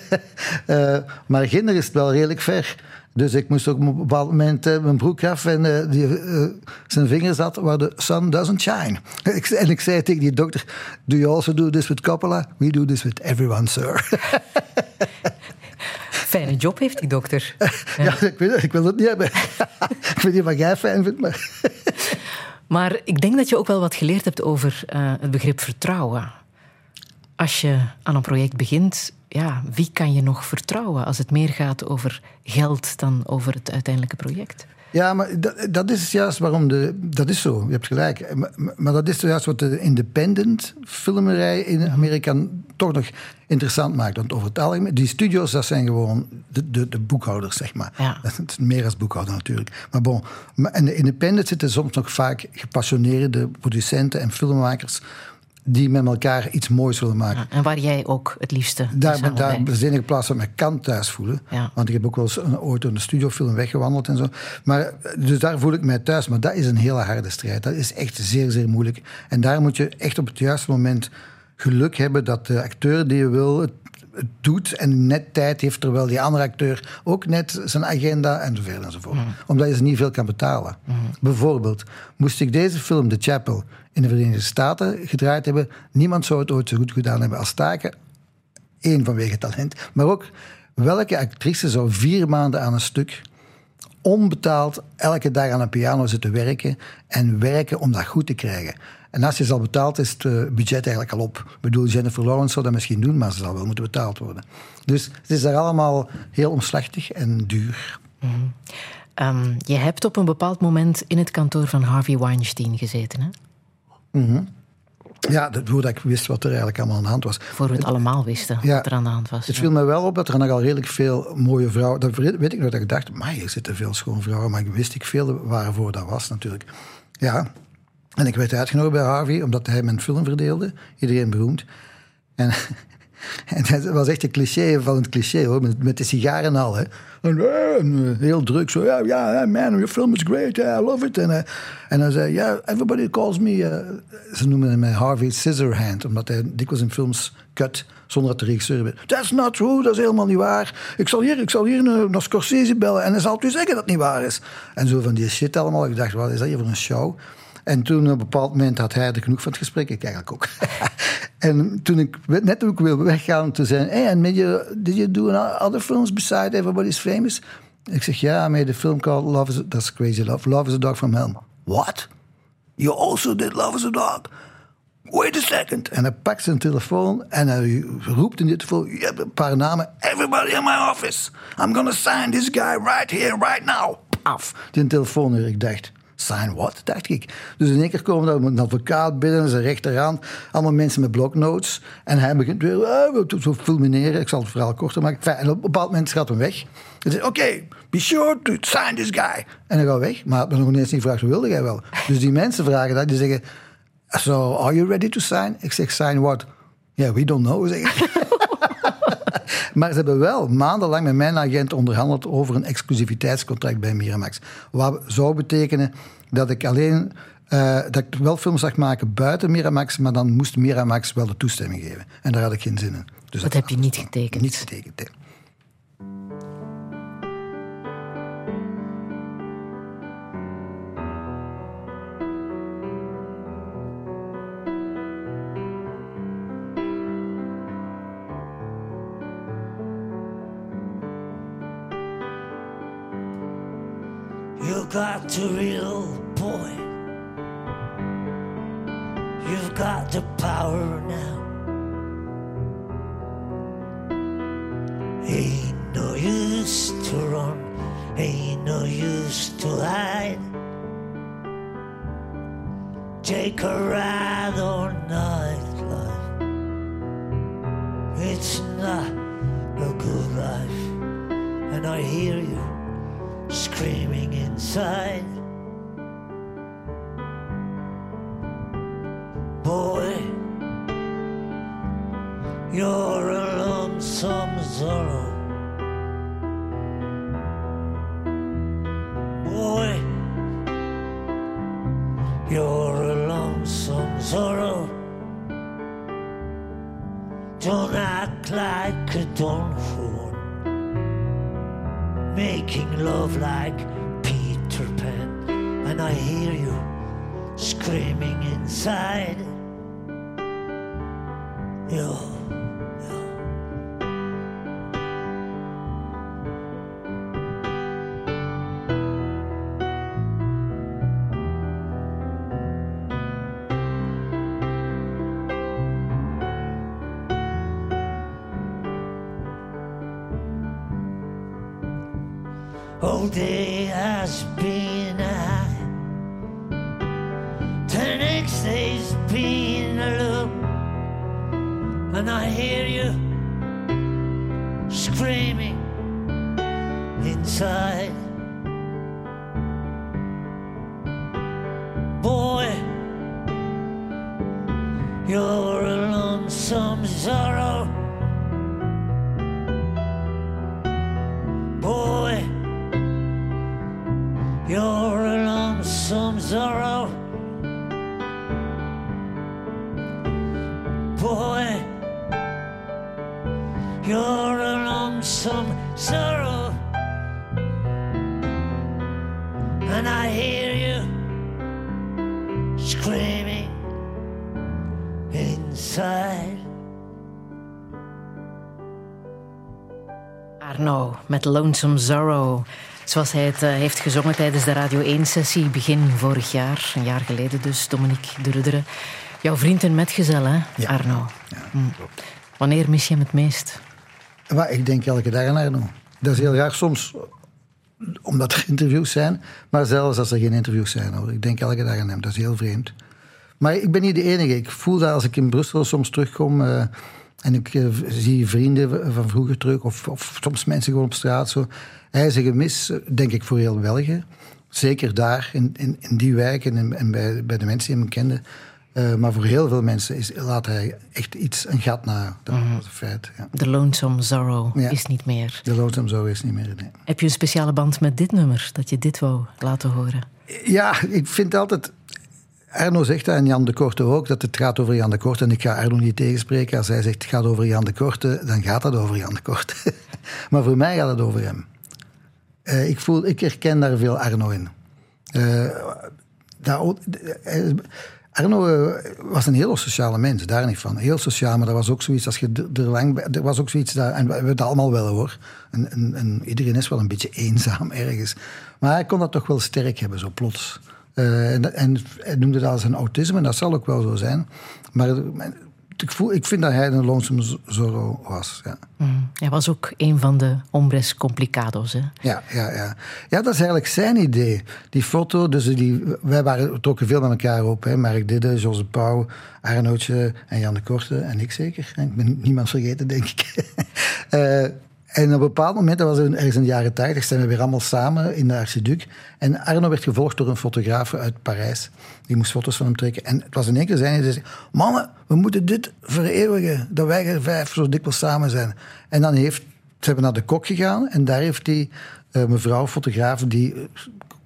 eh, maar ginder is het wel redelijk ver. Dus ik moest ook op een bepaald moment eh, mijn broek af en eh, die, eh, zijn vinger zat waar de sun doesn't shine. En ik zei tegen die dokter, do you also do this with Coppola? We do this with everyone, sir. Fijne job heeft die dokter. ja, ik, weet, ik wil het niet hebben. ik weet niet wat jij fijn vindt, maar... Maar ik denk dat je ook wel wat geleerd hebt over het begrip vertrouwen. Als je aan een project begint, ja, wie kan je nog vertrouwen als het meer gaat over geld dan over het uiteindelijke project? Ja, maar dat, dat is juist waarom de. Dat is zo, je hebt gelijk. Maar, maar dat is juist wat de independent filmerij in Amerika toch nog interessant maakt. Want over het algemeen, die studio's, dat zijn gewoon de, de, de boekhouders, zeg maar. Ja. Dat is meer als boekhouder natuurlijk. Maar bon, en de independent zitten soms nog vaak gepassioneerde producenten en filmmakers die met elkaar iets moois willen maken. Ja, en waar jij ook het liefste Daar, daar de enige plaats ik me kan thuis voelen. Ja. Want ik heb ook wel eens een, ooit een studiofilm weggewandeld en zo. Maar, dus daar voel ik mij thuis. Maar dat is een hele harde strijd. Dat is echt zeer, zeer moeilijk. En daar moet je echt op het juiste moment geluk hebben dat de acteur die je wil het, het doet en net tijd heeft, terwijl die andere acteur ook net zijn agenda en zo verder enzovoort. Omdat je ze niet veel kan betalen. Bijvoorbeeld, moest ik deze film, The Chapel, in de Verenigde Staten gedraaid hebben, niemand zou het ooit zo goed gedaan hebben als Staken. Eén, vanwege talent. Maar ook, welke actrice zou vier maanden aan een stuk onbetaald elke dag aan een piano zitten werken en werken om dat goed te krijgen? En als je ze al betaalt, is het eh, budget eigenlijk al op. Ik bedoel, Jennifer Lawrence zou dat misschien doen, maar ze zal wel moeten betaald worden. Dus het is daar allemaal heel omslachtig en duur. Ehm, je hebt op een bepaald moment in het kantoor van Harvey Weinstein gezeten. Hè? Ja, dat, voordat ik wist wat er eigenlijk allemaal aan de hand was. Voor we het allemaal wisten Ja. wat er aan de hand was. Het Ja. viel me wel op dat er nogal redelijk veel mooie vrouwen... Dat weet ik nog dat ik dacht, maar hier zitten veel schoon vrouwen. Maar ik wist ik veel waarvoor dat was natuurlijk. Ja, en ik werd uitgenodigd bij Harvey, omdat hij mijn film verdeelde. Iedereen beroemd. En, en dat was echt een cliché van het cliché, hoor. Met, de sigaren en al, hè. Eh, eh, heel druk, zo, ja, man, your film is great, yeah, I love it. En, eh, en hij zei, ja, everybody calls me... eh, ze noemen eh, Harvey Scissorhand, omdat hij dikwijls in films cut zonder dat de regisseur weet. That's not true, dat is helemaal niet waar. Ik zal hier, ik zal hier naar, naar Scorsese bellen en hij zal u zeggen dat het niet waar is. En zo van die shit allemaal. Ik dacht, wat is dat hier voor een show? En toen op een bepaald moment had hij er genoeg van het gesprek, ik eigenlijk ook. en toen ik net ook wilde weggaan, toen zei hij, hey, and did you, do other films beside Everybody's Famous? Ik zeg, ja, I made a film called Love is a, that's Crazy Love, Love is a Dog from Hell. What? You also did Love is a Dog? Wait a second. En hij pakt zijn telefoon en hij roept in dit geval, je hebt een paar namen. Everybody in my office. I'm gonna sign this guy right here, right now. Af. Die telefoon weer. Ik dacht, sign what? Dacht ik. Dus in één keer komen er een advocaat binnen, zijn rechterhand. Allemaal mensen met bloknotes. En hij begint weer eh, zo fulmineren. Ik zal het verhaal korter maken. En op een bepaald moment gaat hij weg. Hij zegt, oké, be sure to sign this guy. En hij gaat weg. Maar me nog eens niet gevraagd, wilde jij wel? Dus die mensen vragen dat. Die zeggen... So, are you ready to sign? Ik zeg, sign what? Yeah, we don't know, zeg. Maar ze hebben wel maandenlang met mijn agent onderhandeld over een exclusiviteitscontract bij Miramax. Wat zou betekenen dat ik alleen... eh, dat ik wel films zag maken buiten Miramax, maar dan moest Miramax wel de toestemming geven. En daar had ik geen zin in. Dus Dat heb je niet getekend. Niet getekend, nee. Got the real boy. You've got the power now. Ain't no use to run, ain't no use to hide. Take a ride on nightlife. It's not a good life, and I hear you side met Lonesome Zorro. Zoals hij het eh, heeft gezongen tijdens de Radio 1-sessie begin vorig jaar. Een jaar geleden dus, Dominique de Rudderen. Jouw vriend en metgezel, hè, Arno? Hm. Wanneer mis je hem het meest? Maar ik denk elke dag aan Arno. Dat is heel raar soms, omdat er interviews zijn. Maar zelfs als er geen interviews zijn, hoor. Ik denk elke dag aan hem. Dat is heel vreemd. Maar ik ben niet de enige. Ik voel dat als ik in Brussel soms terugkom eh, en ik eh, zie vrienden van vroeger terug, of, of soms mensen gewoon op straat zo. Hij is een gemis, denk ik, voor heel België. Zeker daar, in, in, in die wijk en, en bij, bij de mensen die hem kenden. Eh, maar voor heel veel mensen is, laat hij echt iets, een gat na. Dat Mhm. is een feit. Ja. The Lonesome Zorro Ja. is niet meer. De Lonesome zo is niet meer. Nee. Heb je een speciale band met dit nummer, dat je dit wou laten horen? Ja, ik vind altijd. Arno zegt dat en Jan de Korte ook, dat het gaat over Jan de Korte. En ik ga Arno niet tegenspreken. Als hij zegt het gaat over Jan de Korte, dan gaat dat over Jan de Korte. maar voor mij gaat het over hem. Eh, ik, voel, ik herken daar veel Arno in. Eh, dat, Arno eh, was een heel sociale mens, daar niet van. Heel sociaal, maar dat was ook zoiets, als je er lang er was ook zoiets, dat, en we hebben het allemaal wel hoor. En iedereen is wel een beetje eenzaam ergens. Maar hij kon dat toch wel sterk hebben, zo plots. Eh, en, en hij noemde dat als een autisme, en dat zal ook wel zo zijn. Maar ik, voel, ik vind dat hij een lonesome Zorro was, ja. Mm. Hij was ook een van de hombres complicados. Hè? Ja, ja, ja. ja, dat is eigenlijk zijn idee. Die foto, dus die, wij waren, trokken veel met elkaar op. Hè. Mark Didde, Jose Pauw, Arnootje en Jan de Korte en ik zeker. Ik ben niemand vergeten, denk ik. Eh, en op een bepaald moment, dat was ergens in de jaren tachtig, zijn we weer allemaal samen in de Archiduc. En Arno werd gevolgd door een fotograaf uit Parijs. Die moest foto's van hem trekken. En het was in één keer zijn, die zei, mannen, we moeten dit vereeuwigen. Dat wij er vijf zo dikwijls samen zijn. En dan heeft, ze hebben naar de kok gegaan en daar heeft die eh, mevrouw, fotograaf, die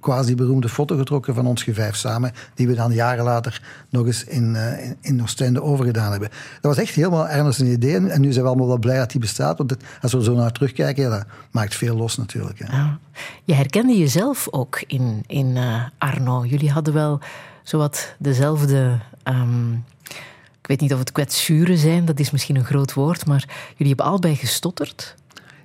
eh, quasi beroemde foto getrokken van ons vijf samen, die we dan jaren later nog eens in, eh, in, in Oostende overgedaan hebben. Dat was echt helemaal Ernst een idee en nu zijn we allemaal wel blij dat die bestaat, want als we zo naar terugkijken, ja, dat maakt veel los natuurlijk. Hè. Ja. Je herkende jezelf ook in, in eh, Arno. Jullie hadden wel zowat dezelfde. ehm, ik weet niet of het kwetsuren zijn, dat is misschien een groot woord, maar jullie hebben allebei gestotterd.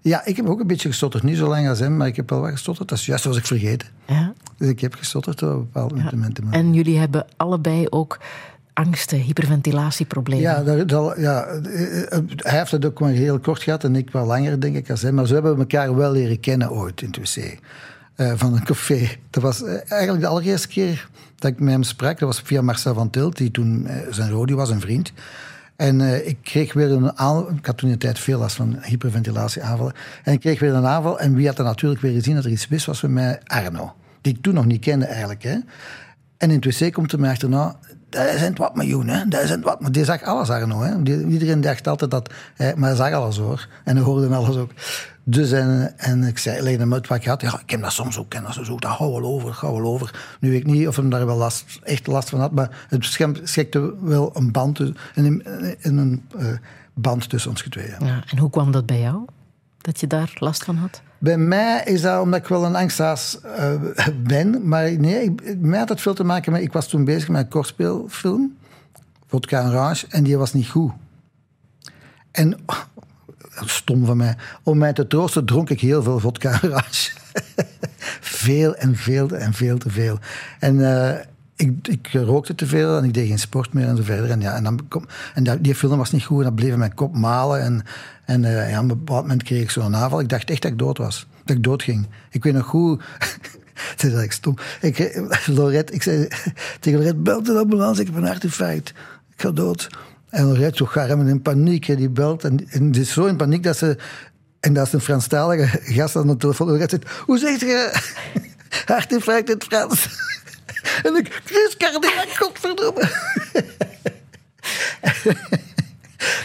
Ja, ik heb ook een beetje gestotterd, niet zo lang als hem, maar ik heb wel wat gestotterd. Dat is juist was ik vergeten. Ja. Dus ik heb gestotterd op bepaalde momenten. maar- En jullie hebben allebei ook angsten, hyperventilatieproblemen. Ja, dat, dat- ja, hij heeft het ook maar heel kort gehad en ik wel langer, denk ik, als hij. Maar zo hebben we elkaar wel leren kennen ooit in het wc. Eh, van een café. Dat was eh, eigenlijk de allereerste keer dat ik met hem sprak. Dat was via Marcel van Tilt, die toen eh, zijn rodi was, een vriend. En eh, ik kreeg weer een aanval. Ik had toen in de tijd veel last van hyperventilatieaanvallen. En ik kreeg weer een aanval. En wie had er natuurlijk weer gezien dat er iets mis was met mij? Arno. Die ik toen nog niet kende eigenlijk. Hè. En in het wc komt er mij achterna. Dat het wat miljoen, hè? Dat het wat. Maar die zag alles, Arno. Hè? Iedereen dacht altijd dat. Hij, maar hij zag alles hoor. En hij hoorde alles ook. Dus en, en ik zei, legde hem uit wat ik had. Ja, ik heb dat soms ook. Ken dat ook. Dat hou wel over, hou wel over. Nu weet ik niet of hij daar wel last, echt last van had. Maar het schikte wel een band, een, een, een eh, band tussen ons tweeën. Ja, en hoe kwam dat bij jou? Dat je daar last van had? Bij mij is dat omdat ik wel een angsthaas eh, ben. Maar nee, ik, mij had het veel te maken met... Ik was toen bezig met een kortspeelfilm. Vodka en Rage. En die was niet goed. En... oh, stom van mij. Om mij te troosten dronk ik heel veel vodka en Rage. veel en veel en veel te veel. En... eh, ik, ik rookte te veel en ik deed geen sport meer en zo verder. En, ja, en, dan en die film was niet goed en dat bleef mijn kop malen. En, en eh, ja, op een bepaald moment kreeg ik zo'n aanval. Ik dacht echt dat ik dood was. Dat ik dood ging. Ik weet nog goed... Het is eigenlijk stom. Ik, eh, Lorette, ik zei tegen Lorette, belt de ambulance, ik heb een hartinfarct. Ik ga dood. En Lorette zo garm in paniek, hè, die belt. En, en die is zo in paniek dat ze... En dat is een Franstalige gast aan de telefoon. Lorette zegt, hoe zeg je hartinfarct in het Frans? En ik, Chris Cardiac, godverdomme.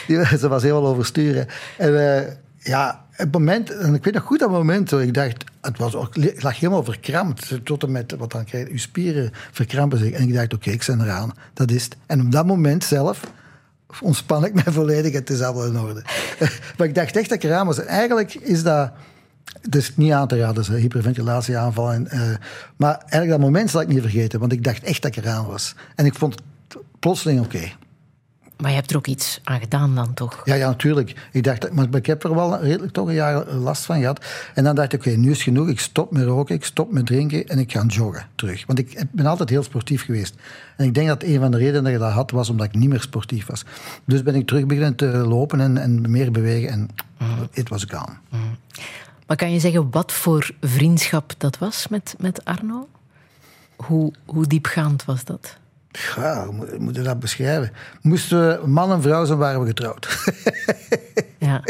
Die, ze was helemaal oversturen. En eh, ja, het moment, en ik weet nog goed dat moment, ik dacht, het was ook, lag helemaal verkrampt. Tot en met, wat dan je, spieren verkrampen zich. En ik dacht, oké, ik ben eraan, dat is het. En op dat moment zelf ontspan ik mij volledig, het is allemaal in orde. maar ik dacht echt dat ik eraan was. En eigenlijk is dat... Het is niet aan te raden, zo'n hyperventilatieaanval. En, eh, maar eigenlijk dat moment zal ik niet vergeten, want ik dacht echt dat ik eraan was. En ik vond het plotseling oké. Maar je hebt er ook iets aan gedaan dan toch? Ja, ja, natuurlijk. Ik dacht, maar ik heb er wel redelijk toch een jaar last van gehad. En dan dacht ik, oké, nu is het genoeg. Ik stop met roken, ik stop met drinken en ik ga joggen terug. Want ik ben altijd heel sportief geweest. En ik denk dat een van de redenen dat ik dat had, was omdat ik niet meer sportief was. Dus ben ik terug beginnen te lopen en, en meer bewegen en it was gone. Maar kan je zeggen wat voor vriendschap dat was met, met Arno? Hoe, hoe diepgaand was dat? Ja, hoe moet- je dat beschrijven? Moesten we man en vrouw zijn, waren we getrouwd. Ja.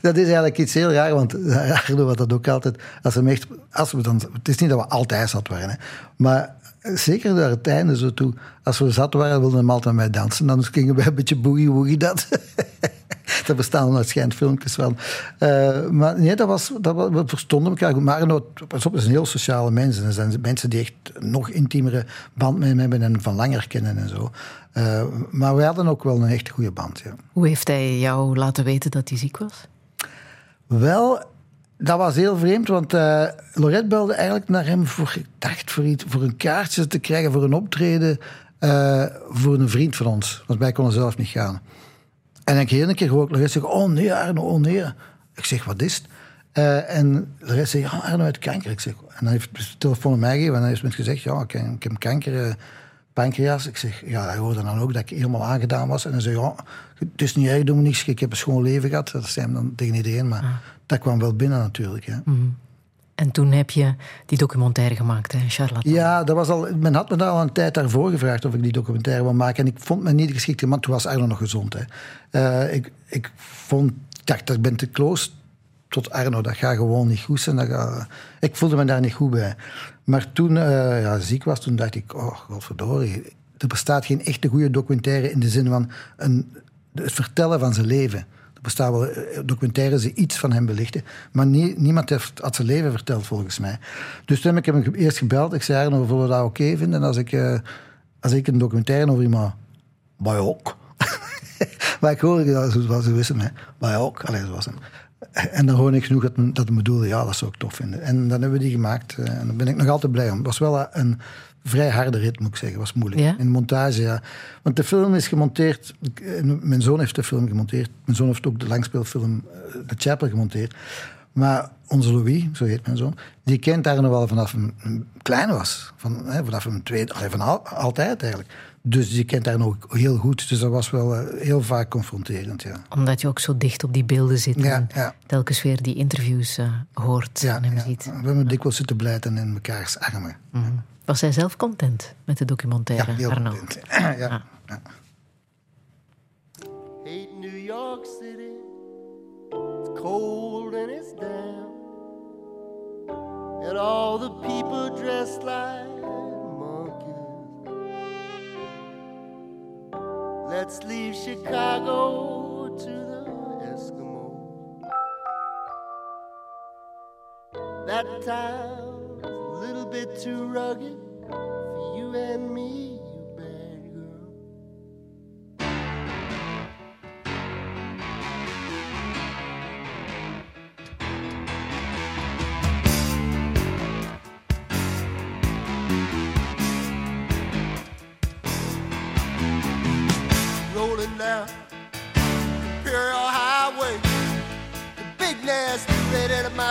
Dat is eigenlijk iets heel raar, want Arno had dat ook altijd. Als we echt, als we dan, het is niet dat we altijd zat waren, hè, maar zeker naar het einde zo toe. Als we zat waren, wilden we altijd met mij dansen. Dan gingen we een beetje boogie-woogie dat. Daar bestaan waarschijnlijk filmpjes van. Eh, maar nee, dat was, dat was, we verstonden elkaar goed. Maar Arno, pas op, is een heel sociale mens. En er zijn mensen die echt nog intiemere band met hem hebben en van langer kennen en zo. Eh, maar wij hadden ook wel een echt goede band, ja. Hoe heeft hij jou laten weten dat hij ziek was? Wel, dat was heel vreemd, want Lorette belde eigenlijk naar hem voor, dacht, voor, iets, voor een kaartje te krijgen voor een optreden voor een vriend van ons. Want wij konden zelf niet gaan. En ik heel een keer hoor ik Lorette zeggen, oh nee Arno, oh nee. Ik zeg, wat is het? Eh, en Lorette zei, ja Arno heeft kanker. Ik zeg, en hij heeft de telefoon aan mij gegeven en hij heeft me gezegd, ja ik, ik heb kanker, eh, pancreas. Ik zeg, ja hij hoorde dan ook dat ik helemaal aangedaan was. En hij zei, ja, het is niet erg, doe me niks, ik heb een schoon leven gehad. Dat zei hem dan tegen iedereen, maar dat kwam wel binnen natuurlijk. Ja. En toen heb je die documentaire gemaakt, hè, Charlotte. Ja, dat was al, men had me daar al een tijd daarvoor gevraagd of ik die documentaire wil maken. En ik vond me niet geschikt, want toen was Arno nog gezond. Hè. Eh, ik, ik vond, dacht, ik ben te close tot Arno. Dat gaat gewoon niet goed zijn. Dat ik voelde me daar niet goed bij. Maar toen eh ja, ziek was, toen dacht ik, oh, godverdorie. Er bestaat geen echte goede documentaire in de zin van een, het vertellen van zijn leven. Bestaan wel eh, documentaires die iets van hem belichten. Maar nie- niemand heeft had zijn leven verteld, volgens mij. Dus toen heb ik hem eerst gebeld. Ik zei, zullen we dat oké vinden als ik, eh, als ik een documentaire over iemand... Maar ook. maar ik hoorde dat ze wisten, hè. Maar ook. Allee, zo was. En dan hoorde ik genoeg dat, dat hij bedoelde, ja, dat zou ik tof vinden. En dan hebben we die gemaakt. eh, En daar ben ik nog altijd blij om. Het was wel een vrij harde rit, moet ik zeggen. was moeilijk. Ja? In de montage, ja. Want de film is gemonteerd... Mijn zoon heeft de film gemonteerd. Mijn zoon heeft ook de langspeelfilm eh, The Chapel gemonteerd. Maar onze Louis, zo heet mijn zoon, die kent daar nog wel vanaf een klein was. Van, hè, vanaf een tweede, allee, van al- altijd eigenlijk. Dus die kent daar nog heel goed. Dus dat was wel eh, heel vaak confronterend, ja. Omdat je ook zo dicht op die beelden zit Ja, en ja. telkens weer die interviews eh, hoort Ja, en hem ja. ziet. We hebben dikwijls zitten blijten in mekaars armen. Was hij zelf content met de documentaire, Ja, content. ja, ja. Hate New York City. It's cold And all the people dressed like monkeys. Let's leave Chicago to the Eskimos. That town's a little bit too rugged for you and me,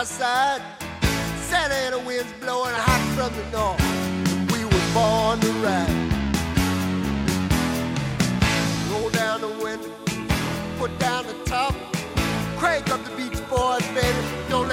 my. Santa Ana winds blowing hot from the north. We were born to ride. Roll down the window, put down the top. Crank up the Beach Boys, baby. Don't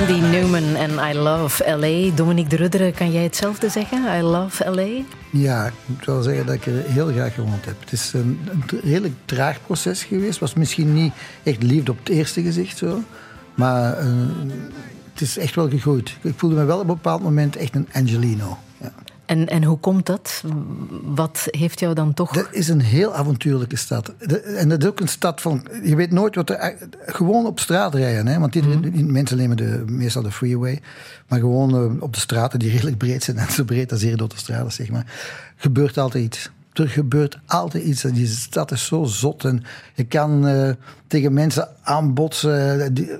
Randy Newman en I Love L.A. Dominique de Rudderen, kan jij hetzelfde zeggen? I Love L.A.? Ja, ik moet wel zeggen dat ik er heel graag gewoond heb. Het is een, een redelijk traag proces geweest. was misschien niet echt liefde op het eerste gezicht zo. Maar eh, het is echt wel gegroeid. Ik voelde me wel op een bepaald moment echt een Angelino. En, en hoe komt dat? Wat heeft jou dan toch... Dat is een heel avontuurlijke stad. De- en dat is ook een stad van... Je weet nooit wat er... Gewoon op straat rijden. Hè? Want iedereen, mensen nemen de, meestal de freeway. Maar gewoon eh, op de straten die redelijk breed zijn. En zo breed als hier door de straten, zeg maar. Gebeurt altijd iets. Er gebeurt altijd iets. Die stad is zo zot. En je kan eh, tegen mensen aanbotsen. eh, Die,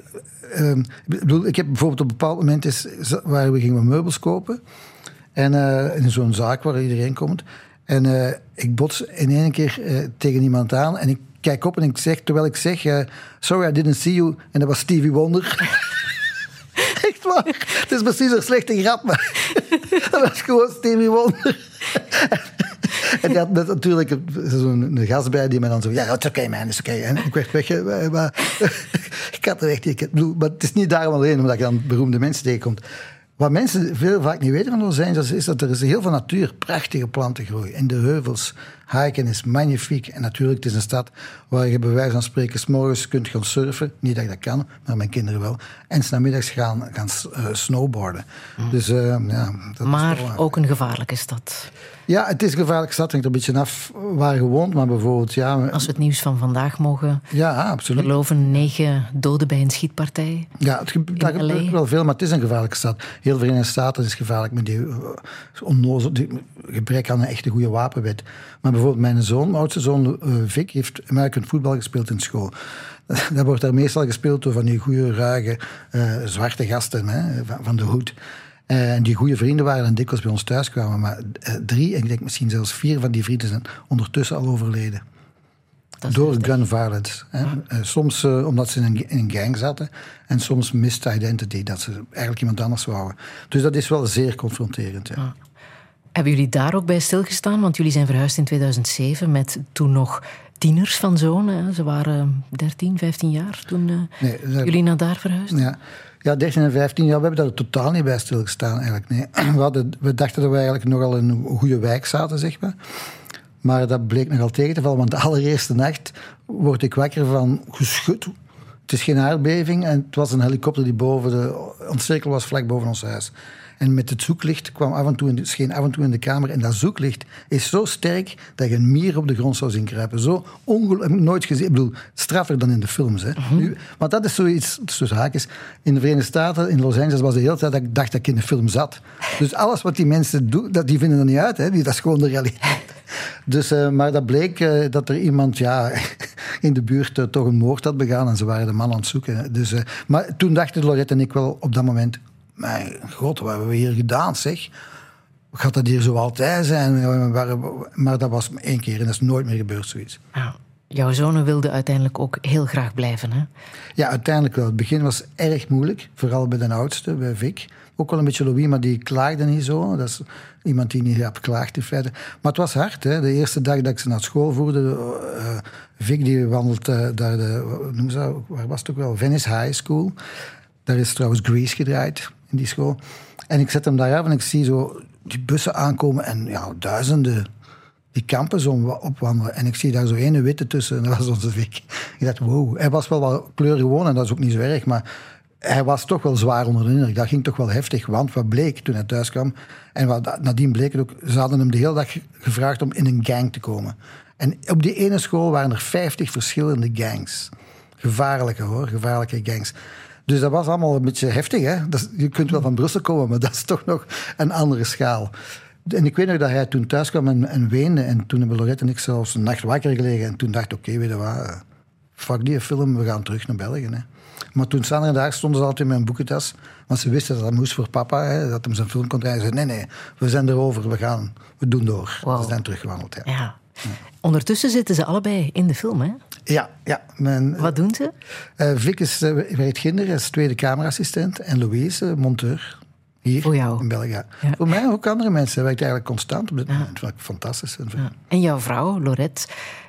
eh, ik bedoel, ik heb bijvoorbeeld op een bepaald moment... Is, waar we gingen meubels kopen... En eh, in zo'n zaak waar iedereen komt. En eh, ik bots in één keer eh, tegen iemand aan. En ik kijk op en ik zeg, terwijl ik zeg... Sorry, I didn't see you. En dat was Stevie Wonder. Echt waar. Het is precies een slechte grap, maar... dat was gewoon Stevie Wonder. En die had natuurlijk zo'n gast bij die me dan zo... Ja, het is oké, man, is oké. En ik werd weg. ik had er echt... Ik maar het is niet daarom alleen, omdat je dan beroemde mensen tegenkomt. Wat mensen veel vaak niet weten van Angeles is dat er is heel veel natuur, prachtige plantengroei. In de heuvels, hiken is magnifiek. En natuurlijk, het is een stad waar je bij wijze van spreken 's morgens kunt gaan surfen. Niet dat ik dat kan, maar mijn kinderen wel. En 's namiddags gaan, gaan eh, snowboarden. Dus eh, ja, dat maar ook een gevaarlijke stad. Ja, het is een gevaarlijke stad. Hangt er een beetje af waar je woont. Maar bijvoorbeeld, ja... Als we het nieuws van vandaag mogen Ja, absoluut. geloven, negen doden bij een schietpartij. Ja, het ge- daar gebeurt wel veel, maar het is een gevaarlijke stad. Heel de Verenigde Staten is gevaarlijk met die, eh, onnozel, die gebrek aan een echte goede wapenwet. Maar bijvoorbeeld mijn zoon, mijn oudste zoon eh, Vic, heeft American voetbal gespeeld in school. Dat wordt daar meestal gespeeld door van die goede, ruige, eh, zwarte gasten hè, van, van de hoed. Eh, En die goede vrienden waren en dikwijls bij ons thuis kwamen. Maar eh, drie, en ik denk misschien zelfs vier van die vrienden zijn ondertussen al overleden. Door gun violence. Hè. Eh, soms omdat ze in een, in een gang zaten. En soms missed identity, dat ze eigenlijk iemand anders wouden. Dus dat is wel zeer confronterend. Ja. Hebben jullie daar ook bij stilgestaan? Want jullie zijn verhuisd in 2007 met toen nog tieners van hè. Ze waren 13, 15 jaar toen Nee, dat- jullie naar daar verhuisden. Ja. Ja, 13 en 15 jaar, we hebben daar totaal niet bij stilgestaan eigenlijk. Nee. We, hadden, we dachten dat we eigenlijk nogal in een goede wijk zaten, zeg maar. Maar dat bleek nogal tegen te vallen, want de allereerste nacht word ik wakker van geschud. Het is geen aardbeving en het was een helikopter die boven de ontcirkel was, vlak boven ons huis. En met het zoeklicht kwam af en toe in de, scheen af en toe in de kamer. En dat zoeklicht is zo sterk dat je een mier op de grond zou zien kruipen. Zo ongelooflijk, nooit gezien. Ik bedoel, straffer dan in de films. Hè. Nu, maar dat is zoiets, tussen haakjes. In de Verenigde Staten, in Los Angeles, was de hele tijd dat ik dacht dat ik in de film zat. Dus alles wat die mensen doen, dat, die vinden er niet uit. Hè. Die, dat is gewoon de realiteit. Dus, eh, maar dat bleek eh, dat er iemand ja, in de buurt eh, toch een moord had begaan. En ze waren de man aan het zoeken. Dus, maar toen dachten Lorette en ik wel op dat moment... Mijn god, wat hebben we hier gedaan, zeg? Gaat dat hier zo altijd zijn? Maar dat was één keer en dat is nooit meer gebeurd, zoiets. Ja. Jouw zonen wilden uiteindelijk ook heel graag blijven. Hè? Ja, uiteindelijk wel. Het begin was erg moeilijk. Vooral bij de oudste, bij Vic. Ook wel een beetje Louis, maar die klaagde niet zo. Dat is iemand die niet heeft geklaagd in feite. Maar het was hard. Hè. De eerste dag dat ik ze naar school voerde... eh, Vic die wandelt eh, daar de... noemen ze? Waar was het ook wel? Venice High School. Daar is trouwens Grease gedraaid in die school. En ik zet hem daar af en ik zie zo die bussen aankomen en ja, duizenden die kampen zo opwandelen. En ik zie daar zo ene witte tussen en dat was onze Vic. Ik dacht, wow. Hij was wel wat kleurgewoon en dat is ook niet zo erg, maar hij was toch wel zwaar onder de indruk. Dat ging toch wel heftig, want wat bleek toen hij thuis kwam... en wat, nadien bleek ook, ze hadden hem de hele dag gevraagd om in een gang te komen. En op die ene school waren er 50 verschillende gangs. Gevaarlijke hoor, gevaarlijke gangs. Dus dat was allemaal een beetje heftig. Hè? Dat je kunt wel van Brussel komen, maar dat is toch nog een andere schaal. En ik weet nog dat hij toen thuis kwam en, en weende. En toen hebben Lorette en ik zelfs een nacht wakker gelegen. En toen dacht ik, oké, weet je wat, eh, fuck die film, we gaan terug naar België. Hè. Maar toen Sandra daar stonden ze altijd in mijn boekentas. Want ze wisten dat dat moest voor papa, hè, dat hem zijn film kon draaien. Ze zei, nee, nee, we zijn erover, we gaan, we doen door. Wauw. Ze zijn teruggewandeld, ja. Ja. Ondertussen zitten ze allebei in de film. Hè? Ja, ja. Mijn, Wat doen ze? eh, Vic is, eh, hij is tweede camerassistent. En Louise, eh, monteur. Hier Voor jou? in België. ja. Ja. Voor mij ook andere mensen. Werkt eigenlijk constant op dit moment. Wat ik fantastisch vind. Ja. En jouw vrouw, Lorette,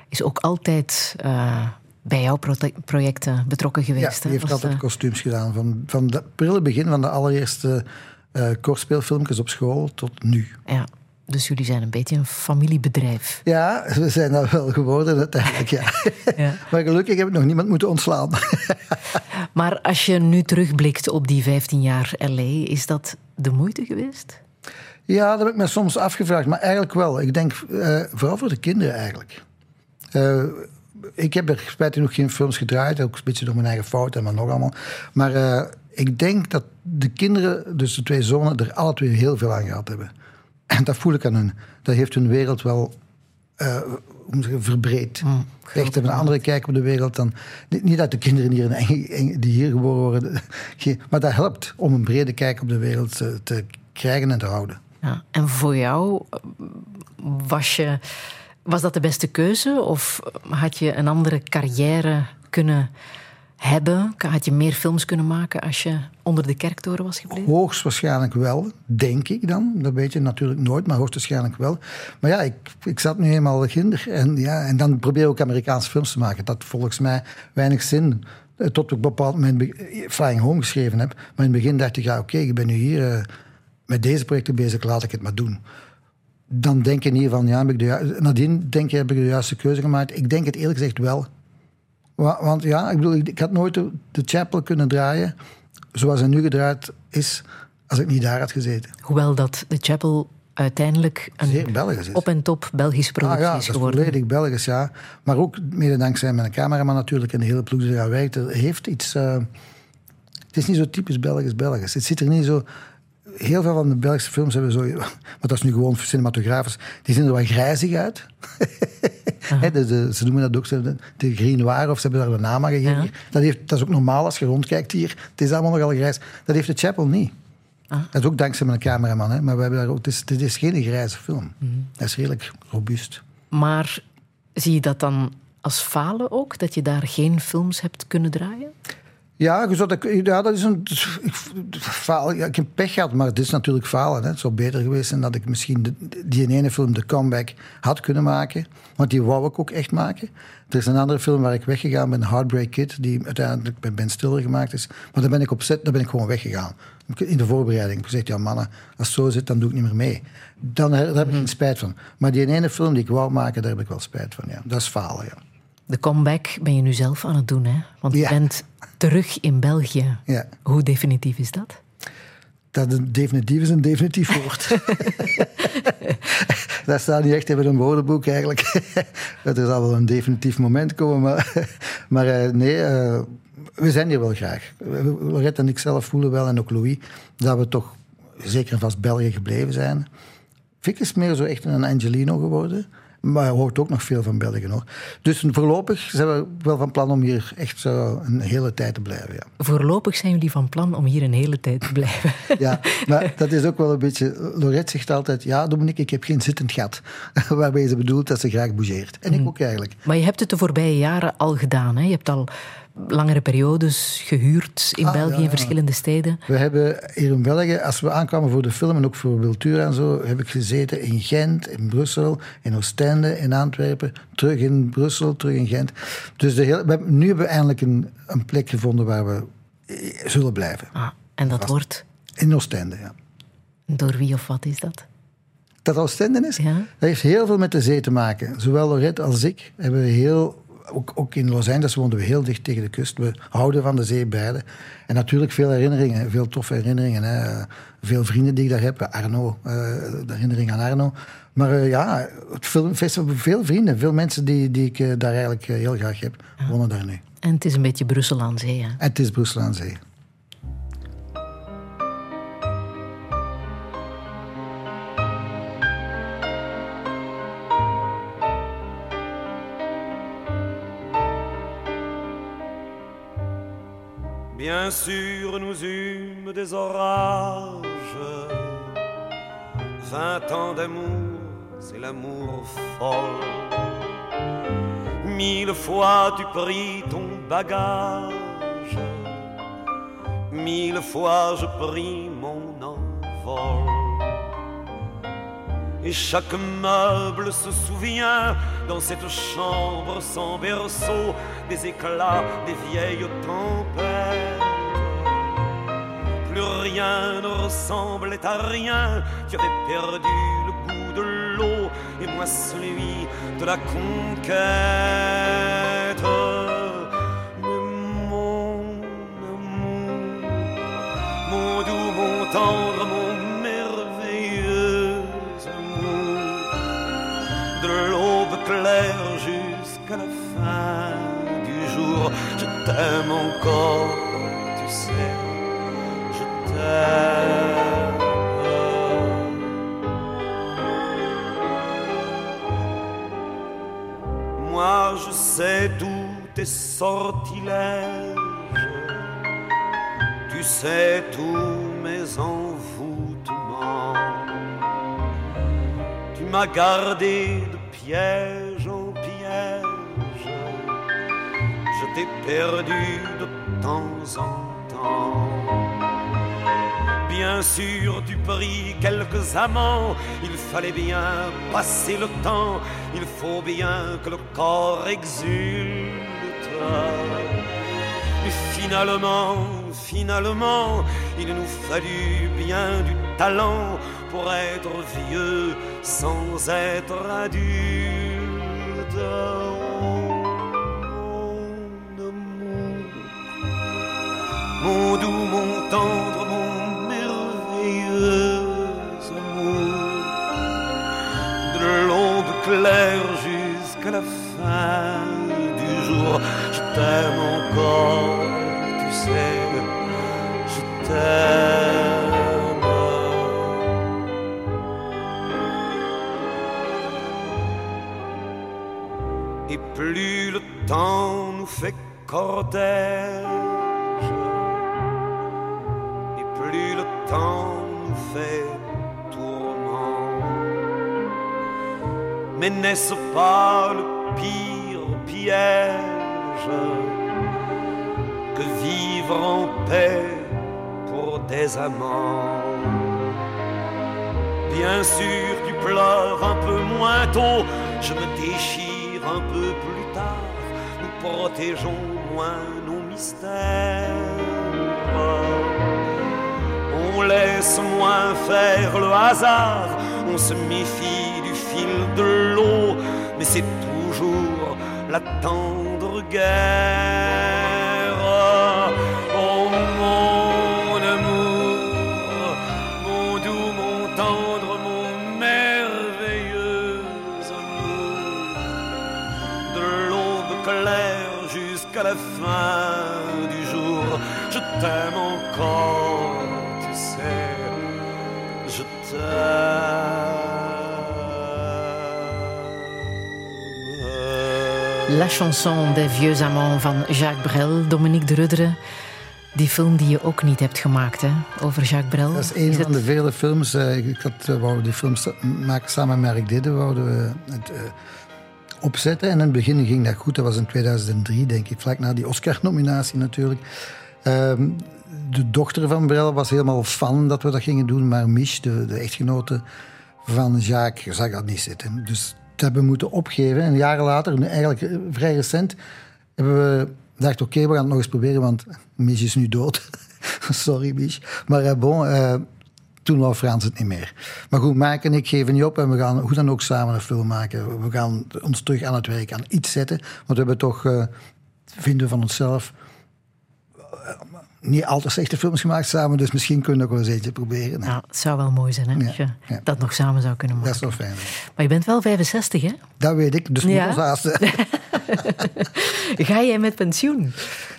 is ook altijd eh, bij jouw projecten betrokken Ja, geweest. die hè? heeft altijd eh, kostuums gedaan. Van, van het prille begin van de allereerste eh kortspeelfilmpjes op school tot nu. ja. Dus jullie zijn een beetje een familiebedrijf. Ja, we zijn dat wel geworden uiteindelijk, ja. Ja. Maar gelukkig heb ik nog niemand moeten ontslaan. Maar als je nu terugblikt op die 15 jaar LA, is dat de moeite geweest? Ja, dat heb ik me soms afgevraagd, maar eigenlijk wel. Ik denk eh, vooral voor de kinderen eigenlijk. Eh, ik heb er spijtig genoeg geen films gedraaid, ook een beetje door mijn eigen fout en maar nog allemaal. Maar eh, ik denk dat de kinderen, dus de twee zonen, er alle twee heel veel aan gehad hebben. En dat voel ik aan hun. Dat heeft hun wereld wel eh, zeggen, verbreed. Echt hebben een andere kijk op de wereld dan. Niet, niet dat de kinderen hier in die hier geboren worden, maar dat helpt om een brede kijk op de wereld te, te krijgen en te houden. Ja. En voor jou, eh, was, je, was dat de beste keuze? Of had je een andere carrière kunnen hebben? Had je meer films kunnen maken als je onder de kerktoren was gebleven? Hoogstwaarschijnlijk wel, denk ik dan. Dat weet je natuurlijk nooit, maar hoogstwaarschijnlijk wel. Maar ja, ik, ik zat nu eenmaal kinder. En, ja, en dan probeer ik ook Amerikaanse films te maken. Dat volgens mij weinig zin. eh, Tot ik op een bepaald moment be- Flying Home geschreven heb. Maar in het begin dacht ik, ja, oké, ik ben nu hier eh, met deze projecten bezig, laat ik het maar doen. Dan denk je niet van, ja, heb ik de, nadien denk je, heb ik de juiste keuze gemaakt. Ik denk het eerlijk gezegd wel. Wa- Want ja, ik bedoel, ik, ik had nooit de, de Chapel kunnen draaien zoals hij nu gedraaid is, als ik niet daar had gezeten. Hoewel dat The Chapel uiteindelijk een Belgisch is. op en top Belgische Ah productie ja, is geworden. volledig Belgisch, ja. Maar ook mede dankzij mijn cameraman natuurlijk en de hele ploeg die eraan werkt. Het heeft iets... eh, het is niet zo typisch Belgisch-Belgisch. Het ziet er niet zo... Heel veel van de Belgische films hebben zo... Maar dat is nu gewoon voor. Die zien er wat grijzig uit. Hè, de, de- ze noemen dat ook de, de green of ze hebben daar een naam aan gegeven. Ja. Dat, heeft, dat is ook normaal als je rondkijkt hier. Het is allemaal nogal grijs. Dat heeft de Chapel niet. Dat is ook dankzij mijn cameraman. Hè. Maar we hebben daar ook, het, is, het is geen grijze film. Dat is redelijk robuust. Maar zie je dat dan als falen ook? Dat je daar geen films hebt kunnen draaien? Ja, je zou dat, ja, dat is een ik, faal, ja, ik heb pech gehad, maar het is natuurlijk falen. Hè. Het zou beter geweest zijn dat ik misschien de, die ene film, de comeback, had kunnen maken. Want die wou ik ook echt maken. Er is een andere film waar ik weggegaan ben, Heartbreak Kid, die uiteindelijk bij Ben Stiller gemaakt is. Maar daar ben ik op zet, daar ben ik gewoon weggegaan. In de voorbereiding. Ik heb gezegd, ja mannen, als het zo zit, dan doe ik niet meer mee. Dan, daar heb ik geen spijt van. Maar die ene film die ik wou maken, daar heb ik wel spijt van. Ja. Dat is falen, ja. De comeback ben je nu zelf aan het doen, hè? Want je Ja. bent terug in België. ja. Hoe definitief is dat? Dat een definitief is een definitief woord. dat staat niet echt in een woordenboek eigenlijk. er zal wel een definitief moment komen, maar, maar eh, nee, eh, we zijn hier wel graag. Lorette en ik zelf voelen wel, en ook Louis, dat we toch zeker en vast België gebleven zijn. Fik is meer zo echt een Angelino geworden. Maar hij hoort ook nog veel van België hoor. Dus voorlopig zijn we wel van plan om hier echt zo een hele tijd te blijven. Ja. Voorlopig zijn jullie van plan om hier een hele tijd te blijven. Ja, maar dat is ook wel een beetje... Lorette zegt altijd, ja Dominique, ik heb geen zittend gat. Waarbij ze bedoelt dat ze graag bougeert. En ik ook eigenlijk. Maar je hebt het de voorbije jaren al gedaan. Hè? Je hebt al langere periodes gehuurd in Ah, België, ja, in verschillende steden. We hebben hier in België, als we aankwamen voor de film en ook voor Wiltura en zo, heb ik gezeten in Gent, in Brussel, in Oostende, in Antwerpen, terug in Brussel, terug in Gent. Dus de hele, nu hebben we eindelijk een, een plek gevonden waar we eh, zullen blijven. Ah, en dat wordt In Oostende, ja. door wie of wat is dat? Dat Oostende is? Ja. Dat heeft heel veel met de zee te maken. Zowel Lorette als ik hebben heel... Ook, ook in Los Angeles woonden we heel dicht tegen de kust. We houden van de zee beide. En natuurlijk veel herinneringen, veel toffe herinneringen. Hè. Veel vrienden die ik daar heb. Arno, eh, de herinnering aan Arno. Maar eh, ja, het filmfestival, veel vrienden. Veel mensen die, die ik eh, daar eigenlijk heel graag heb, wonen daar nu. En het is een beetje Brussel aan zee. Hè? En het is Brussel aan zee. Bien sûr, nous eûmes des orages. Vingt ans d'amour, c'est l'amour folle. Mille fois tu pris ton bagage. Mille fois je pris Et chaque meuble se souvient dans cette chambre sans berceau des éclats des vieilles tempêtes. Plus rien ne ressemblait à rien, tu avais perdu le goût de l'eau et moi celui de la conquête. Mais mon mon doux, mon tendre, t'aime encore, tu sais, je t'aime. Moi je sais tous tes sortilèges, tu sais tous mes envoûtements. Tu m'as gardé de piège t'ai perdu de temps en temps. Bien sûr, tu pris quelques amants, il fallait bien passer le temps, il faut bien que le corps exulte. Mais finalement, finalement, il nous fallut bien du talent pour être vieux sans être adulte. Mon doux, mon tendre, mon merveilleux amour, de l'aube claire jusqu'à la fin du jour, je t'aime encore, tu sais, je t'aime. Et plus le temps nous fait cortège, Mais n'est-ce pas le pire piège que vivre en paix pour des amants? Bien sûr, tu pleures un peu moins tôt, je me déchire un peu plus tard, nous protégeons moins nos mystères. On laisse moins faire le hasard, on se méfie du fil de mais c'est toujours la tendre guerre. Oh mon amour, mon doux, mon tendre, mon merveilleux amour, de l'aube claire jusqu'à la fin du jour, je t'aime encore, La chanson des vieux amants van Jacques Brel, Dominique de Rudderen. Die film die je ook niet hebt gemaakt, hè? Over Jacques Brel. Dat is een van de vele films. eh, ik had, eh, wou die film maken samen met Mark Didde. Wouden we het eh, opzetten. En in het begin ging dat goed. Dat was in 2003, denk ik. Vlak na die Oscar-nominatie natuurlijk. Ehm, de dochter van Brel was helemaal fan dat we dat gingen doen. Maar Mich, de, de echtgenote van Jacques, zag dat niet zitten. Dus hebben moeten opgeven. En jaren later, nu eigenlijk eh, vrij recent, hebben we gedacht... Oké, we gaan het nog eens proberen, want Mich is nu dood. Sorry, Mich. Maar eh, bon, eh, toen wou Frans het niet meer. Maar goed, Maak en ik geven niet op en we gaan hoe dan ook samen een film maken. We gaan ons terug aan het werk, aan iets zetten. Want we hebben toch, eh, vinden van onszelf, niet al te slechte films gemaakt samen. Dus misschien kunnen we nog wel eens eentje proberen. Ja, het zou wel mooi zijn, hè? als je ja. dat nog samen zou kunnen maken. Dat is wel fijn. Maar je bent wel 65, hè? Dat weet ik, dus Ja. moet haasten. Ga jij met pensioen?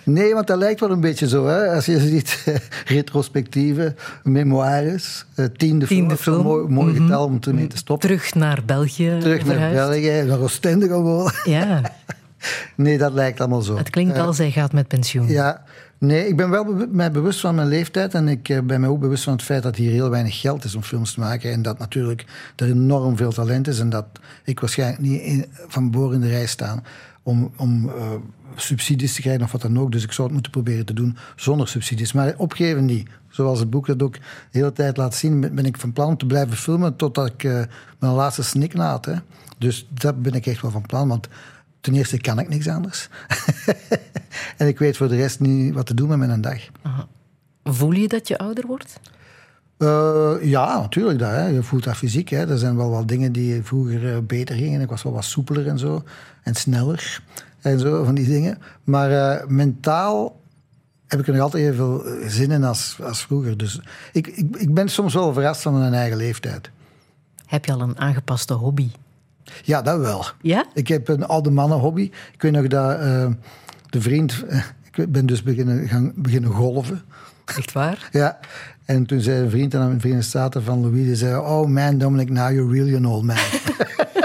Nee, want dat lijkt wel een beetje zo. Hè? Als je ziet, eh, retrospectieve, memoires, eh, tiende, film. Wel een mooi, mooi getal om ermee te stoppen. Terug naar België Terug naar. België, naar Oostende gewoon. Ja, Nee, dat lijkt allemaal zo. het klinkt als hij gaat met pensioen. Ja, nee, ik ben wel mij bewust van mijn leeftijd. En ik eh, ben mij ook bewust van het feit dat hier heel weinig geld is om films te maken. En dat natuurlijk er enorm veel talent is. En dat ik waarschijnlijk niet van boren in de rij sta om, om eh, subsidies te krijgen of wat dan ook. Dus ik zou het moeten proberen te doen zonder subsidies. Maar opgeven niet. Zoals het boek dat ook de hele tijd laat zien, ben ik van plan te blijven filmen totdat ik eh, mijn laatste snik laat. Hè. Dus dat ben ik echt wel van plan, want ten eerste kan ik niks anders. en ik weet voor de rest niet wat te doen met mijn dag. Voel je dat je ouder wordt? Eh, ja, natuurlijk. Dat, hè. Je voelt dat fysiek. Hè. Er zijn wel wat dingen die vroeger eh, beter gingen. Ik was wel wat soepeler en zo. En sneller. En zo, van die dingen. Maar eh, mentaal heb ik er nog altijd evenveel eh, zin in als, als vroeger. Dus ik, ik, ik ben soms wel verrast van mijn eigen leeftijd. Heb je al een aangepaste hobby? Ja, dat wel. Ja? Ik heb een oude mannen hobby. Ik weet nog dat eh, de vriend... eh, ik ben dus beginnen, gaan beginnen golven. Echt waar? Ja. En toen zei een vriend aan mijn Verenigde Staten van Louis, die zei, oh man, Dominic, now you're really an old man.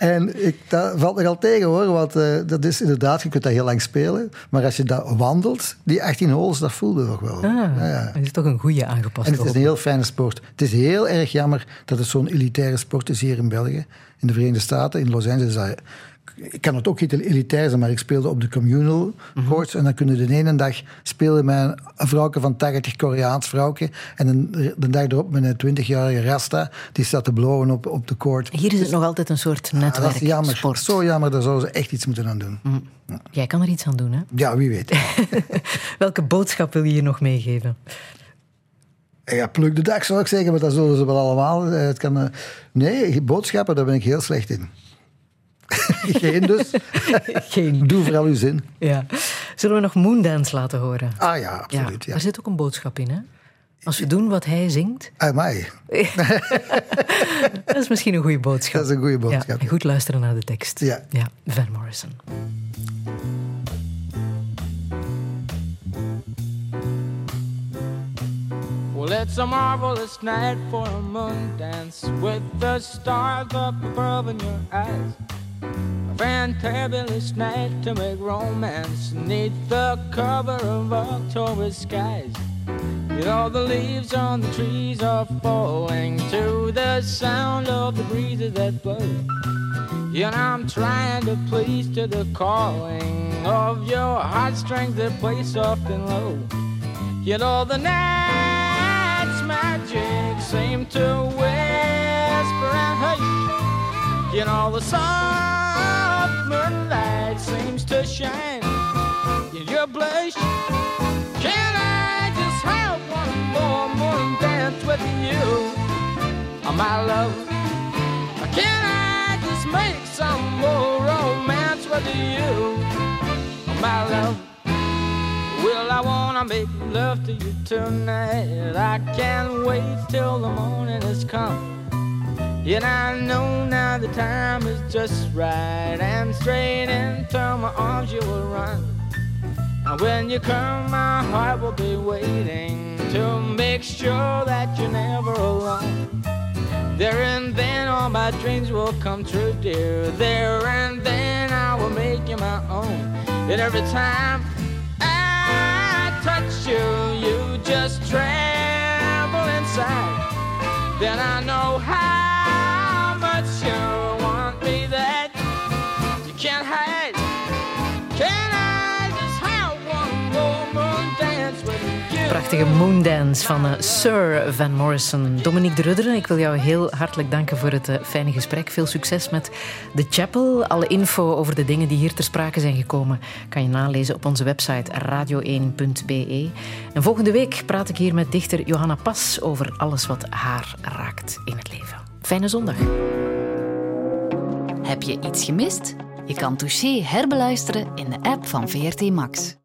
en ik, dat valt me al tegen hoor, want eh, dat is inderdaad, je kunt dat heel lang spelen, maar als je dat wandelt, die 18 holes, dat voelde toch wel. Ah, Ja, ja. Dat is toch een goede aangepaste En het is een heel fijne sport. Het is heel erg jammer dat het zo'n elitaire sport is hier in België. In de Verenigde Staten, in Los Angeles. dat- Ik kan het ook niet elitair zijn, maar ik speelde op de communal courts. En dan kunnen de ene dag spelen met een vrouwke van 80, Koreaans vrouwke. En de, de dag erop met een 20-jarige Rasta, die staat te blowen op, op de court. Hier is het nog altijd een soort Ah, dat is jammer. netwerksport. Zo jammer, daar zouden ze echt iets moeten aan doen. Jij kan er iets aan doen, hè? Ja, wie weet. Welke boodschap wil je hier nog meegeven? Ja, pluk de dag zou ik zeggen, maar dat zullen ze wel allemaal. Eh, Het kan, eh, nee, boodschappen, daar ben ik heel slecht in. Geen dus. Geen. Doe vooral uw zin. Ja. Zullen we nog Moondance laten horen? Ah ja, absoluut. Ja. Daar zit ook een boodschap in, hè? Als we doen wat hij zingt, Ah, mij. dat is misschien een goede boodschap. Dat is een goede boodschap. Ja, en goed luisteren naar de tekst. Ja. ja Van Morrison. Well, it's a marvelous night for a moon dance with the stars up above in your eyes. A fantabulous night to make romance neath the cover of October skies. You all the leaves on the trees are falling to the sound of the breezes that blow. Yet I'm trying to please to the calling of your heartstrings that play soft and low. Yet all the night's magic seem to whisper and hush. You know the soft moonlight seems to shine in your blush. Can I just have one more moon dance with you, oh, my love? Can I just make some more romance with you, oh, my love? Well, I wanna make love to you tonight. I can't wait till the morning has come. And I know now the time is just right. And straight into my arms you will run. And when you come, my heart will be waiting to make sure that you're never alone. There and then all my dreams will come true, dear. There and then I will make you my own. And every time I touch you, you just tremble inside. Then I know how Prachtige Moondance van eh, Sir Van Morrison. Dominique de Rudderen, ik wil jou heel hartelijk danken voor het eh, fijne gesprek. Veel succes met The Chapel. Alle info over de dingen die hier ter sprake zijn gekomen kan je nalezen op onze website radio1.be. En volgende week praat ik hier met dichter Johanna Pas over alles wat haar raakt in het leven. Fijne zondag. Heb je iets gemist? Je kan Touché herbeluisteren in de app van VRT Max.